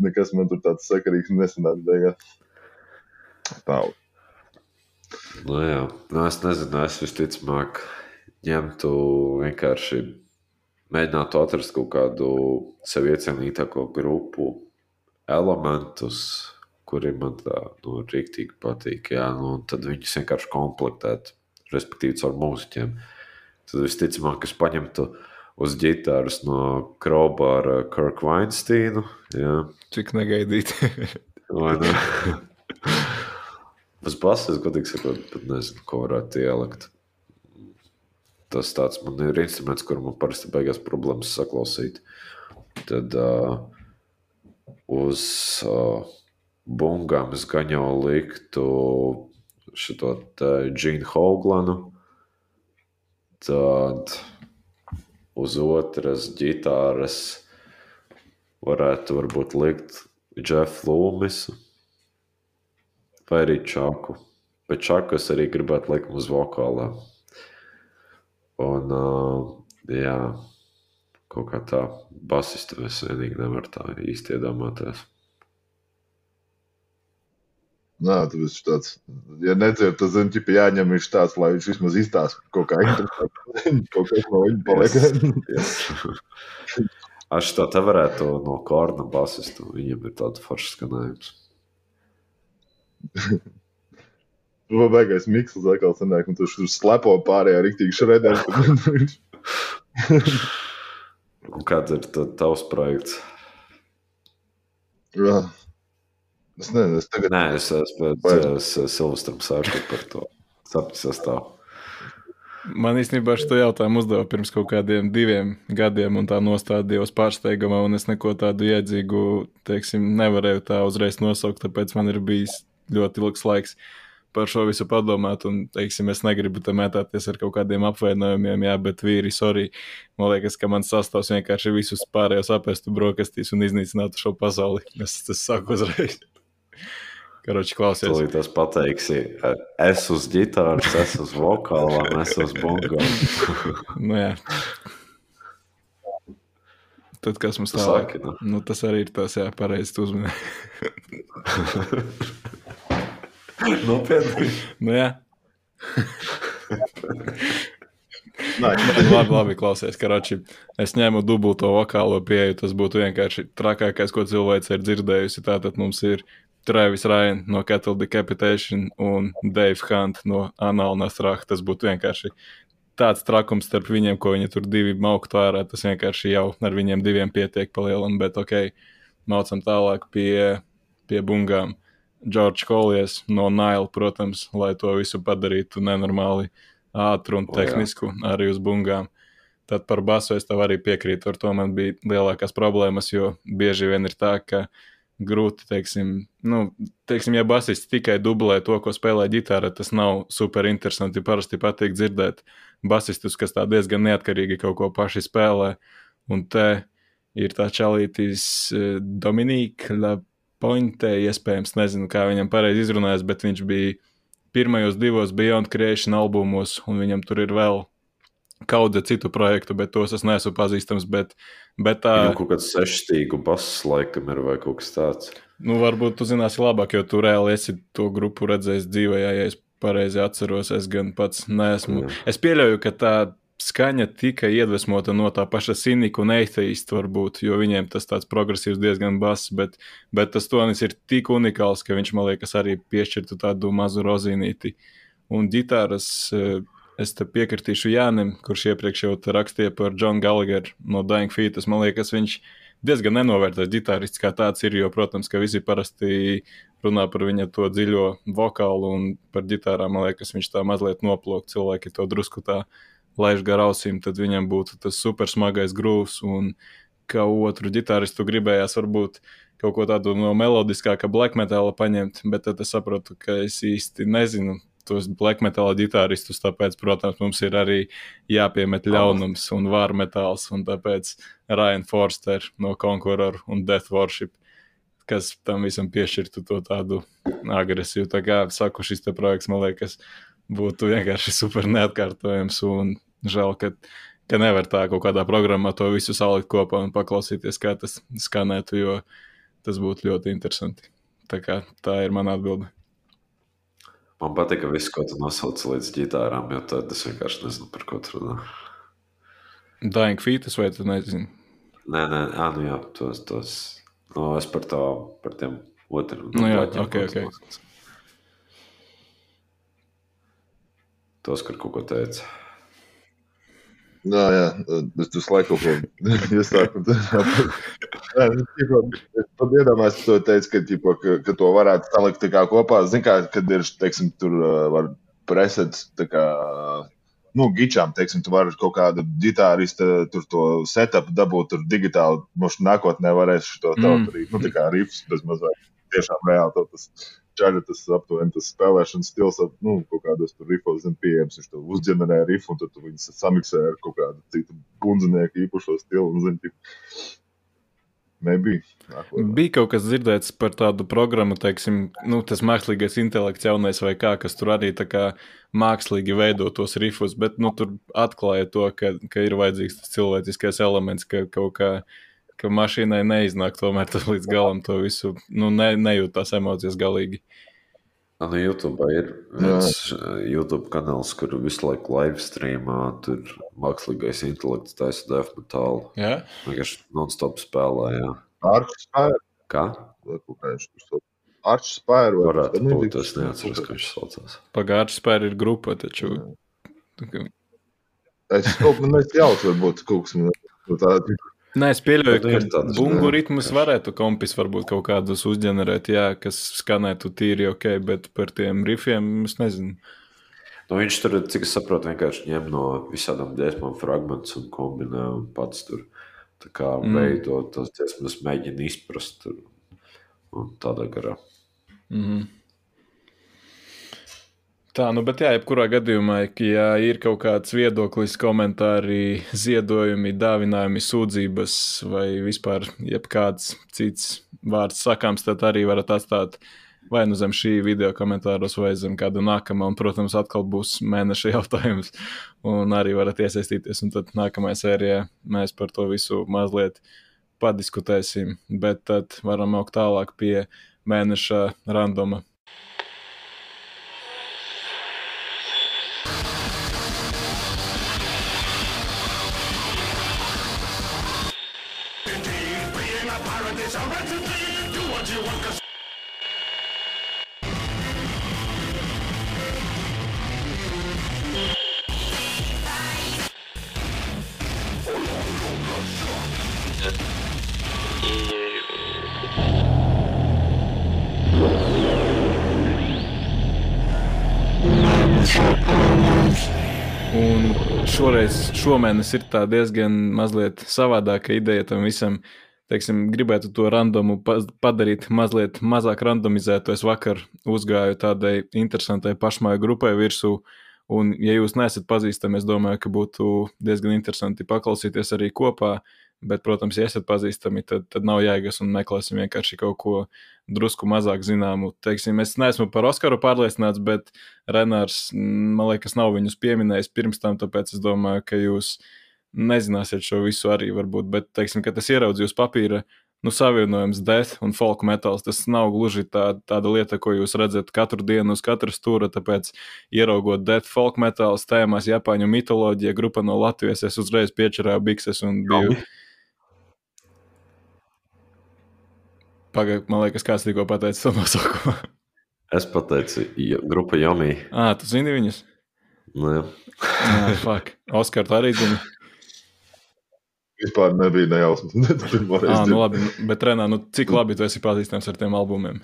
Nekas man tur tāds sakarīgs nesanāca beigās. Tā. Nu, jā, nu, es nezinu, es visticamāk ņemtu vienkārši mēģinātu atrast kaut kādu sev iecienītāko grupu elementus, kuri man tā nu, rīktīgi patīk. Jā, nu, tad viņus vienkārši komplektēt, respektīvi caur mūziķiem. Tad visticamāk, es paņemtu uz ģitāras no Kraubāra Kirk Weinsteinu. Jā. Cik negaidīti. Vai [laughs] ne? Uz bases, godīgi sakot, pat nezinu, ko varētu ielikt. Tas tāds man ir instruments, kur man parasti beigās problēmas saklausīt. Tad uh, uz uh, bungām es gan jau liktu šo Džinu Hoglanu. Tad uz otras ģitāras varētu varbūt likt Jeffu Lūmisu vai arī čaku. Bet čaku es arī gribētu likt uz vokālā. Un, uh, jā, kaut kā tā basistu es vienīgi nevaru tā īsti iedomāties. Nā, tas ir tāds, ja nedzird, tad, zini, ķipa jāņem viņš tāds, lai viņš vismaz izstāsta kaut kā interesantu, kaut kas no viņa paliek. Yes, yes. Aš tā te varētu no korna basistu, viņam ir tāds foršs skanējums. Tur beigās miksls atkal sanāk, un tur slepo pārējā riktīgi šredēs. [laughs] un kāds ir tavs projekts? Jā. Es nezinu, es tagad. Nē, es esmu pēc Silvestram sākšu par to sapņu sastāvu. Man īstenībā šo jautājumu uzdeva pirms kaut kādiem diviem gadiem, un tā nostādījos pārsteigumā, un es neko tādu iedzīgu, teiksim, nevarēju tā uzreiz nosaukt, tāpēc man ir bijis ļoti ilgs laiks par šo visu padomāt, un, teiksim, es negribu tam mētāties ar kaut kādiem apvainojumiem, jā, bet vīri, sorry, man liekas, ka mans sastāvs vienkārši visus pārējos apestu brokastīs un iznīcinātu šo pasauli. Es tas saku uzreiz. Karoči, klausies. Tūlīt tas pateiksi, es uz ģitāras, es uz vokālām, es uz bongām. [laughs] nu jā. Tad, kas mums tā saki, nu? nu, tas arī ir tas, jā, pareizi tu uzmanīgi. [laughs] [laughs] Nopietni. nu jā. Nē, labi, labi, klausies, Karoči. Es ņēmu dubulto vokālo pieeju. Tas būtu vienkārši trakākais, ko cilvēks ir dzirdējusi. Tātad mums ir Travis Ryan no Cattle Decapitation un Dave Hunt no Anāla Nastrāha. Tas būtu vienkārši tāds trakums starp viņiem, ko viņi tur divi mauktu ārā. Tas vienkārši jau ar viņiem diviem pietiek palielam, bet ok, maucam tālāk pie, pie bungām. Džordžs Kolijas no Naila, protams, lai to visu padarītu nenormāli ātru un tehnisku, oh, arī uz bungām. Tad par basu es tev arī piekrītu, ar to man bija lielākās problēmas, jo bieži vien ir tā, ka grūti, teiksim, nu, teiksim, ja basists tikai dublē to, ko spēlē ģitāra, tas nav super interesanti. Parasti patīk dzirdēt basistus, kas tā diezgan neatkarīgi kaut ko paši spēlē. Un te ir tā čalītis eh, Dominika Lapointe, iespējams, nezinu, kā viņam pareizi izrunājas, bet viņš bija pirmajos divos Beyond Creation albumos, un viņam tur ir vēl kaudze citu projektu, bet tos es neesmu pazīstams. Bet, bet tā ir kaut kāds sešstīgu bass, laikam, ir vai kaut kas tāds. Nu, varbūt tu zināsi labāk, jo tu reāli esi to grupu redzējis dzīvē, ja es pareizi atceros. Es gan pats neesmu. Jā. Es pieļauju, ka tā skaņa tika iedvesmota no tā paša Sinika un Eiteista, varbūt, jo viņiem tas tāds progresīvs diezgan bass, bet, bet tas tonis ir tik unikāls, ka viņš man liekas arī piešķirtu tādu mazu rozīnīti. Un ģitāras eh, es te piekritīšu Jānim, kurš iepriekš jau rakstīja par John Gallagher no Dying Fetus. Man liekas, viņš diezgan nenovērtēts ģitārists kā tāds ir, jo, protams, ka visi parasti runā par viņa to dziļo vokālu un par ģitārām. Man liekas, viņš tā mazliet noplūk, cilvēki to drusku tā laiž gar ausīm, tad viņam būtu tas super smagais grūvs. Un kā otru ģitāristu gribējās varbūt kaut ko tādu no melodiskāka black metāla paņemt, bet tad es saprotu, ka es īsti nezinu tos black metāla ģitāristus, tāpēc, protams, mums ir arī jāpiemet ļaunums un vāra metāls, un tāpēc Ryan Forster no Conqueror un Death Worship, kas tam visam piešķirtu to tādu agresīvu. Tā kā saku, šis projekts, man liekas, būtu vienkārši super neatkārtojams un žēl, ka ka nevar tā kaut kādā programmā to visu salikt kopā un paklausīties, kā tas skanētu, jo tas būtu ļoti interesanti. Tā, kā, tā ir mana atbilde. Man patīk, ka viss, ko tu nosauc līdz ģitārām, jo tad es vienkārši nezinu, par ko tu runā. Dying Fetus vai tu nezini? Nē, nē, ā, nu jā, tos, tos, no es par to, par tiem otriem. Nu jā, ok, ok. Tos, kur kaut ko teica. Jā, jā, es tur laiku kaut ko [laughs] iesāku. Es pat iedomājos, ka tu teici, ka, ķipa, ka, ka to varētu salikt kopā. Zini, kā, kad ir, teiksim, tur var presets, tā kā, nu, gičām, teiksim, tu vari kaut kādu ģitārista tur to setup dabūt tur digitāli. Mums nākotnē varēs šo tavu Mm. arī, nu, tā kā rifs bez mazāk. Tiešām reāli to tas čaļa, tas aptuveni tas spēlēšanas stils, nu, kaut kādos tur rifos, zin, pieejams, viņš to uzģenerē rifu, un tad tu viņus samiksē ar kaut kādu citu bundzinieku īpašo stilu, un, zin, tip, maybe. Nākotnē. Bija kaut kas dzirdēts par tādu programmu, teiksim, nu, tas mākslīgais intelekts, jaunais vai kā, kas tur arī tā kā mākslīgi veido tos rifus, bet nu, tur atklāja to, ka, ka ir vajadzīgs tas cilvēciskais elements, ka kaut kā ka mašīnai neiznāk tomēr tas līdz galam to visu, nu, ne, nejūt tās emocijas galīgi. Nu, YouTube ir viens YouTube kanāls, kur visu laiku live streamā tur mākslīgais intelekts taisa death metālu. Jā, Vienkārši non-stop spēlē, jā. Arčs Spēr, Kā? Arčs vai Varētu būt, līdzīgs? es neatceros, kā viņš saucās. pagājušajā spēlē ir grupa, taču. Es kaut kā nu, jaucu, varbūt kaut kas tāda. Nē, es pieļauju, ka bungu ritmus varētu kompis varbūt kaut kādus uzģenerēt, jā, kas skanētu tīri ok, bet par tiem rifiem es nezinu. Nu, viņš tur, cik es saprotu, vienkārši ņem no visādām dziesmām fragmentus un kombinē un pats tur tā kā mm. veido tās dziesmas, mēģina izprast tur un tādā garā. Mm -hmm. Tā, nu, bet jā, jebkurā gadījumā, ja ir kaut kāds viedoklis, komentāri, ziedojumi, dāvinājumi, sūdzības vai vispār jebkāds cits vārds sakāms, tad arī varat atstāt vai nu zem šī video komentāros, vai zem kāda nākamā. Un, protams, atkal būs mēneša [laughs] jautājums, un arī varat iesaistīties. Un tad nākamajā sērijā mēs par to visu mazliet padiskutēsim, bet tad varam augt tālāk pie mēneša randoma. Šomēnes ir tā diezgan mazliet savādāka ideja tam visam. Teiksim, gribētu to randomu pa- padarīt mazliet mazāk randomizētu. Es vakar uzgāju tādai interesantai pašmāju grupai virsū, un, ja jūs neesat pazīstami, es domāju, ka būtu diezgan interesanti paklausīties arī kopā. Bet, protams, ja esat pazīstami, tad, tad nav jēgas un meklēsim vienkārši kaut ko drusku mazāk zināmu. Teiksim, es neesmu par Oskaru pārliecināts, bet Renārs, mm, man liekas, nav viņus pieminējis pirms tam, tāpēc es domāju, ka jūs nezināsiet šo visu arī varbūt, bet, teiksim, ka tas ieraudzīju uz papīra, nu, savienojums death un folk metāls, tas nav gluži tā, tāda lieta, ko jūs redzat katru dienu uz katra stūra, tāpēc ieraugot death folk metāls tēmās Japāņu mitoloģija, grupa no Latvijas, es uzreiz piečerāju bikses un biju. Pagaid, man liekas, kāds tikko pateica to nosaukumu. [laughs] Es pateicu, ja, grupa Jomī. Ah, tu zini viņus? Nu, jā. Jā, fuck. Oskar, tu arī zini. Vispār nebija nejausmas. Ah, [laughs] nu labi, nu, bet Renā, nu cik labi tu esi pazīstams ar tiem albumiem?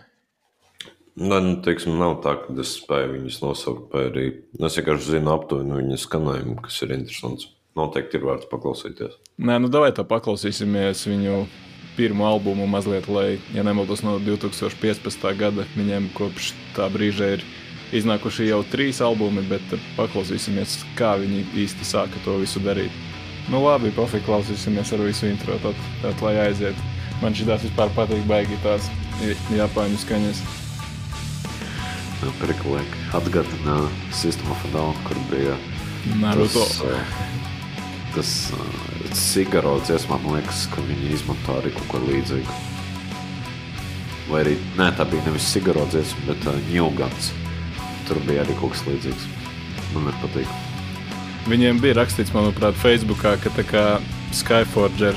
Nu, nu, teiksim, nav tā, ka es spēju viņus nosaukt, vai arī nu, es vienkārši zinu aptuveni viņu skanējumu, kas ir interesants. Noteikti ir vērts paklausīties. Nē, nu davai tā paklausīsimies viņu pirmo albumu mazliet, lai, ja nemaldos, no 2015. gada viņiem kopš tā brīža ir iznākuši jau trīs albumi, bet tad paklausīsimies, kā viņi īsti sāka to visu darīt. Nu labi, pofīgi klausīsimies ar visu intro, tad, tad lai aiziet. Man šī tās vispār patīk baigi tās Japāņu skaņas. Nu, Priklīgi atgādina System of a Down, kur bija Naruto. tas, uh, tas uh, cigaru dziesmā, man liekas, ka viņi izmanto arī kaut ko līdzīgu. Vai arī, nē, tā bija nevis cigaru dziesma, bet uh, Newgans. Tur bija arī kaut kas līdzīgs. Man nepatīk. Viņiem bija rakstīts, manuprāt, Facebookā, ka tā kā Skyforger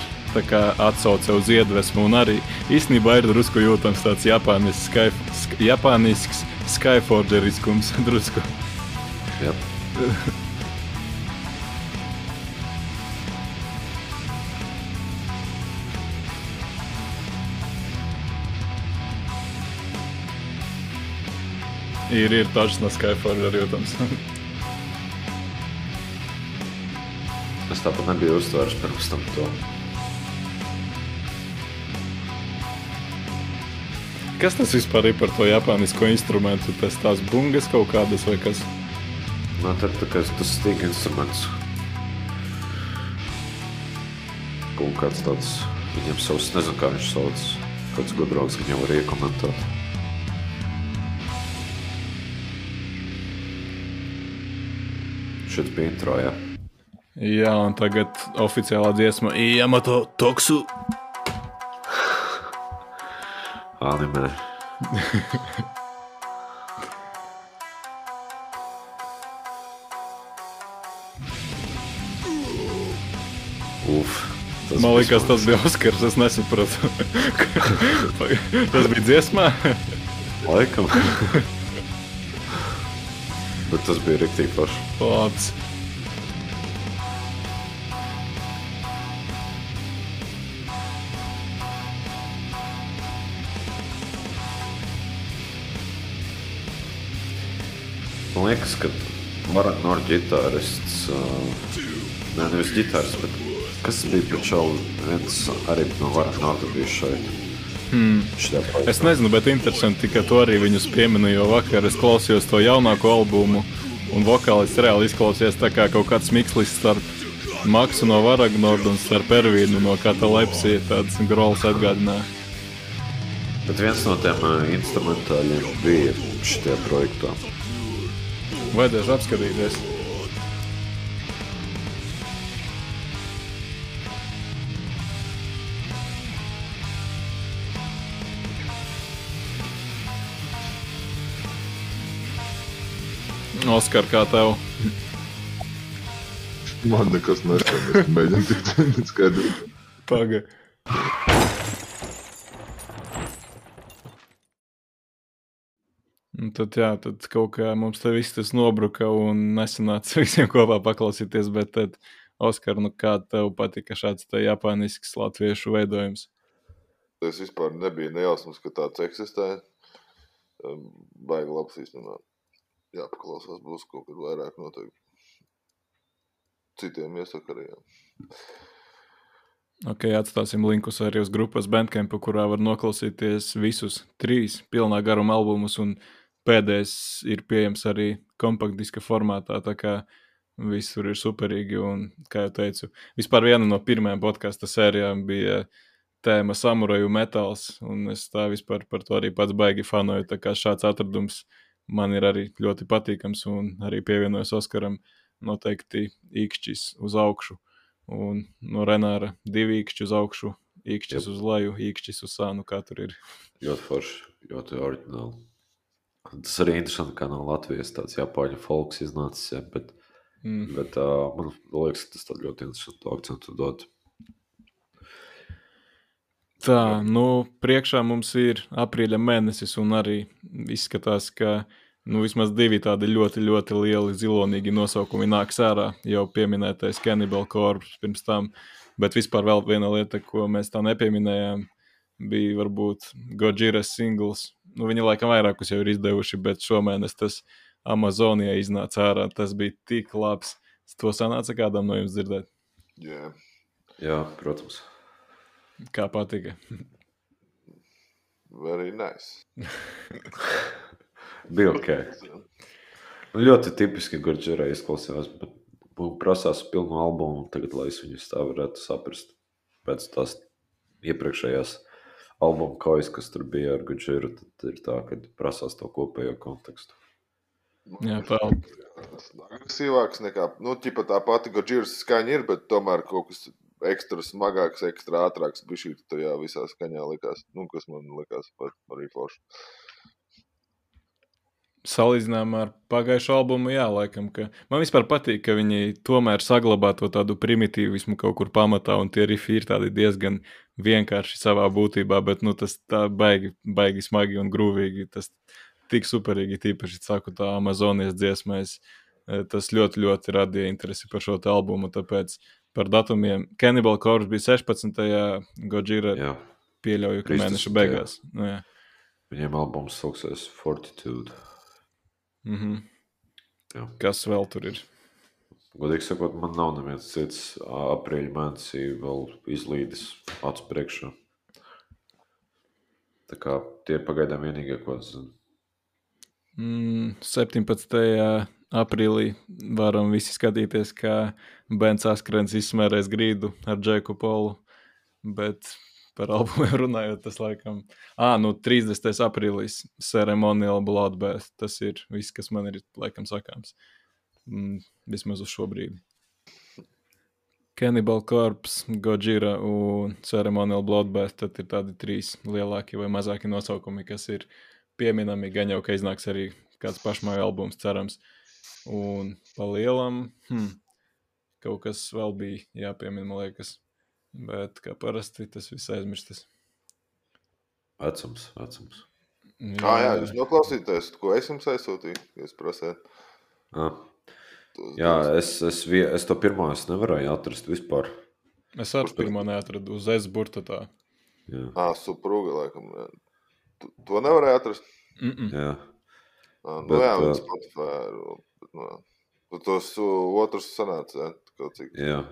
atsauce uz iedvesmu, un arī īstenībā ir drusku jūtams tāds japānisks, sky, sk, japānisks Skyforgeriskums drusku. Jā. [laughs] Ir, ir tačs no Skyforger jūtams. Es tāpat nebiju uztvērs pirms tam to. Kas tas vispār ir par to japānisko instrumentu? Tas tās bungas kaut kādas vai kas? Nu, tad tā kā tas stīk instruments. Kaut kāds tāds, viņam savs, nezinu, kā viņš sauc. Kāds gudrāks viņam var iekomentēt. Šeit bija intro, jā. Jā, un tagad oficiālā dziesma Yamato Toksu. Animē. Uf. tas Man bija liekas, tas smags. bija Oskars. Es nesapratu. [laughs] tas bija dziesmā. Laikam. [laughs] Bet tas bija rīktīgi paši. Labs. Man liekas, ka vairāk no ģitārists. Uh, nē, nevis ģitārs, bet kas bija pēc šau viens arī no vairāk no bija šeit. Hmm. Es nezinu, bet interesanti, ka tu arī viņus piemini, jo vakar es klausījos to jaunāko albumu, un vokālists reāli izklausījās tā kā kaut kāds mikslis starp Maksu no Varagnorda un starp Ervīnu no Katalepsija. Tāds grols atgādināja. Bet viens no tiem uh, instrumentāļiem bija šajā projektā. Vajadzēs apskatīties. Oskar, kā tev? Man nekas neskan. Es mēģinu tikt [laughs] skaidrs. Paga. Un Tad, jā, tad kaut kā mums te viss tas nobruka un nesanāca [laughs] visiem kopā paklausīties. Bet, tad, Oskar, nu kā tev patika šāds te japānisks latviešu veidojums? Es vispār nebiju nejausmas, ka tāds eksistē. Baigi labs īstenībā. Jāpaklausās, būs kaut kad vairāk noteikti. Citiem iesaka arī. Jā. Ok, atstāsim linkus arī uz grupas Bandcamp, kurā var noklausīties visus trīs pilnā garuma albumus. Un pēdējais ir pieejams arī kompaktdiska formātā. Tā kā viss tur ir superīgi. Un, kā jau teicu, vispār viena no pirmajām podkāstu sērijām bija tēma samuraju metāls. Un es tā vispār par to arī pats baigi fanoju. Tā kā šāds atradums man ir arī ļoti patīkams un arī pievienojos Oskaram. Noteikti īkšķis uz augšu. Un no Renāra divi īkšķi uz augšu, īkšķis uz leju, īkšķis uz sānu, kā tur ir. Ļoti forši, ļoti oriģināli. Tas arī interesanti, kā no Latvijas tāds japāņu folks iznācis. Ja, bet, Mm. bet uh, man liekas, ka tas ļoti interesants akcentu dod. Tā, nu, priekšā mums ir aprīļa mēnesis, un arī izskatās, ka nu, vismaz divi tādi ļoti, ļoti lieli zilonīgi nosaukumi nāks ārā. Jau pieminētais Cannibal Corpse pirms tam, bet vispār vēl viena lieta, ko mēs tā nepieminējām, bija varbūt Godziras singls. Nu, viņi laikam vairākus jau ir izdevuši, bet šomēnes tas Amazonijā iznāca ārā. Tas bija tik labs. To sanāca kādam no jums dzirdēt. Jā, Jā, protams. Kā patika? very nice. [laughs] Bija ok. Nu, ļoti tipiski Gurģerā izklausījās, bet prasās pilnu albumu tagad, lai es viņus tā varētu saprast. Pēc tās iepriekšējās albuma kaujas, kas tur bija ar Gurģeru, tad ir tā, ka prasās to kopējo kontekstu. Jā. Tas ir agresīvāks nekā, nu, tā pati Godzillas skaņa ir, bet tomēr kaut kas ekstra smagāks, ekstra ātrāks bija šī tajā visā skaņā likās, nu, kas man likās pat arī forši. Salīdzinājumā ar pagājušo albumu, jā, laikam, ka man vispār patīk, ka viņi tomēr saglabā to tādu primitīvismu kaut kur pamatā, un tie rifi ir tādi diezgan vienkārši savā būtībā, bet nu, tas tā baigi, baigi smagi un grūvīgi. Tas tik superīgi, tīpaši, saku, tā Amazonijas dziesmais. eh, Tas ļoti, ļoti radīja interesi par šo albumu, tāpēc par datumiem. Cannibal Corpse bija 16. Godzilla Jā, pieļauju, ka 30. mēneša beigās. Nu, jā. viņiem albums sauksies Fortitude. Mhm. Jā. Kas vēl tur ir? Godīgi sakot, man nav neviens cits aprīļa mēnesī vēl izlīdis acu priekšā. Tā kā tie ir pagaidām vienīgie, ko es zinu. Mm, 17. Aprīlī varam visi skatīties, kā Bens Askrens izsmērēs grīdu ar Džeku Polu. Bet par albumiem [laughs] runājot, tas laikam. Ah, nu 30. aprīlis ceremoniāla bloodbath. Tas ir viss, kas man ir laikam sakāms. Mm, vismaz uz šo brīdi. Cannibal Corpse, Godzilla un Ceremonial Bloodbath. Tad ir tādi trīs lielākie vai mazākie nosaukumi, kas ir pieminami. Gan jau, ka iznāks arī kāds pašmāju albums, cerams. Un pa lielam, hmm, kaut kas vēl bija jāpiemina, man liekas. Bet kā parasti tas viss aizmirstas. Vecums, vecums. Jā, Ah, jā, jūs noklausīties, ko es jums aizsūtīju, jūs prasāt. Ah, jā, es, es, vie- es to pirmo es nevarēju atrast vispār. es arī pirmo neatradu uz S burta tā. Jā, Ah, suprūga, laikam. Tu- To nevarēja atrast. Mm -mm. jā. Ah, Nu, Bet, jā, un Spotify. Nu, bet tos otrs sanāca, jā, kaut cik. jā.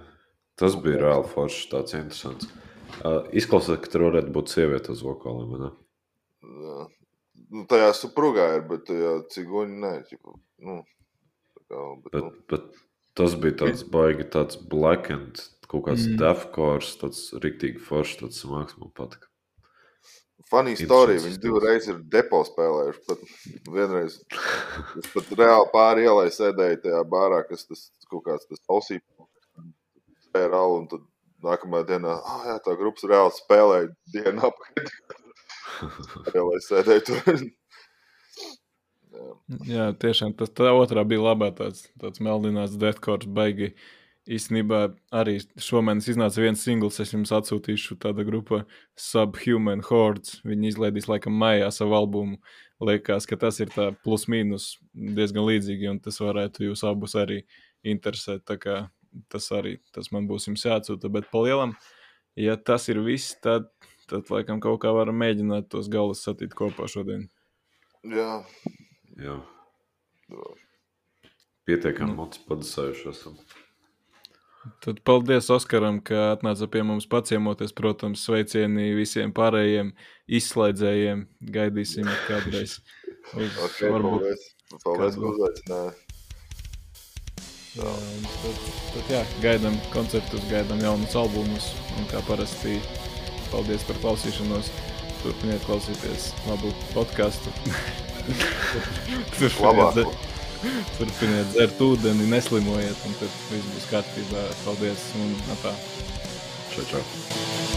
Tas bija reāli foršs, tāds interesants. Uh, izklausās, ka tur varētu būt sieviete uz? Jā. Nu, tajā suprūgā ir, bet tajā ciguņi nē. Ķipa, nu, tā kā, bet, Bet, nu, bet tas bija tāds baigi, tāds black and kaut kāds Mm. deathcore, tāds rīktīgi foršs, tāds smags man patika. Funny story. Viņi divreiz ir depo spēlējuši. Pat vienreiz es pat reāli pāri ielai sēdēju tajā bārā, kas tas kaut kāds tas ausī. Ralu un tad nākamajā dienā, ah, jā, tā grupas reāli spēlēja dienu apkārt. Reāli sēdēju tur. Jā. Jā, tiešām tas tā otrā bija labā. Tāds, tāds meldināts deathcore, baigi. Īstenībā arī šomēnes iznāca viens singls, es jums atsūtīšu tāda grupa Subhuman Hordes. Viņi izlaidīs laikam maijā savu albumu. Liekas, ka tas ir tā plus-mínus diezgan līdzīgi, un tas varētu jūs abus arī interesēt. Tā kā tas arī tas man būs jums jāatsūta. Bet pa lielam, ja tas ir viss, tad, tad laikam kaut kā varam mēģināt tos galus satīt kopā šodien. Jā. Jā, pietiekami Nu. padasējuši esam. Tad paldies Oskaram, ka atnāca pie mums paciemoties. Protams, sveicieni visiem pārējiem izslēdzējiem. Gaidīsim [laughs] kādreiz. Uz, Ok, varbūt, paldies. Paldies, ka uzaicināji. jā, un tad, tad, jā, gaidām koncertus, gaidām jaunus albumus. Un kā parasti, paldies par klausīšanos. Turpiniet klausīties labu podkāstu. [laughs] [laughs] Turpiniet, turpiniet dzert ūdeni, neslimojiet, un tad viss būs kārtībā. Paldies! Un, tā. Čau, čau.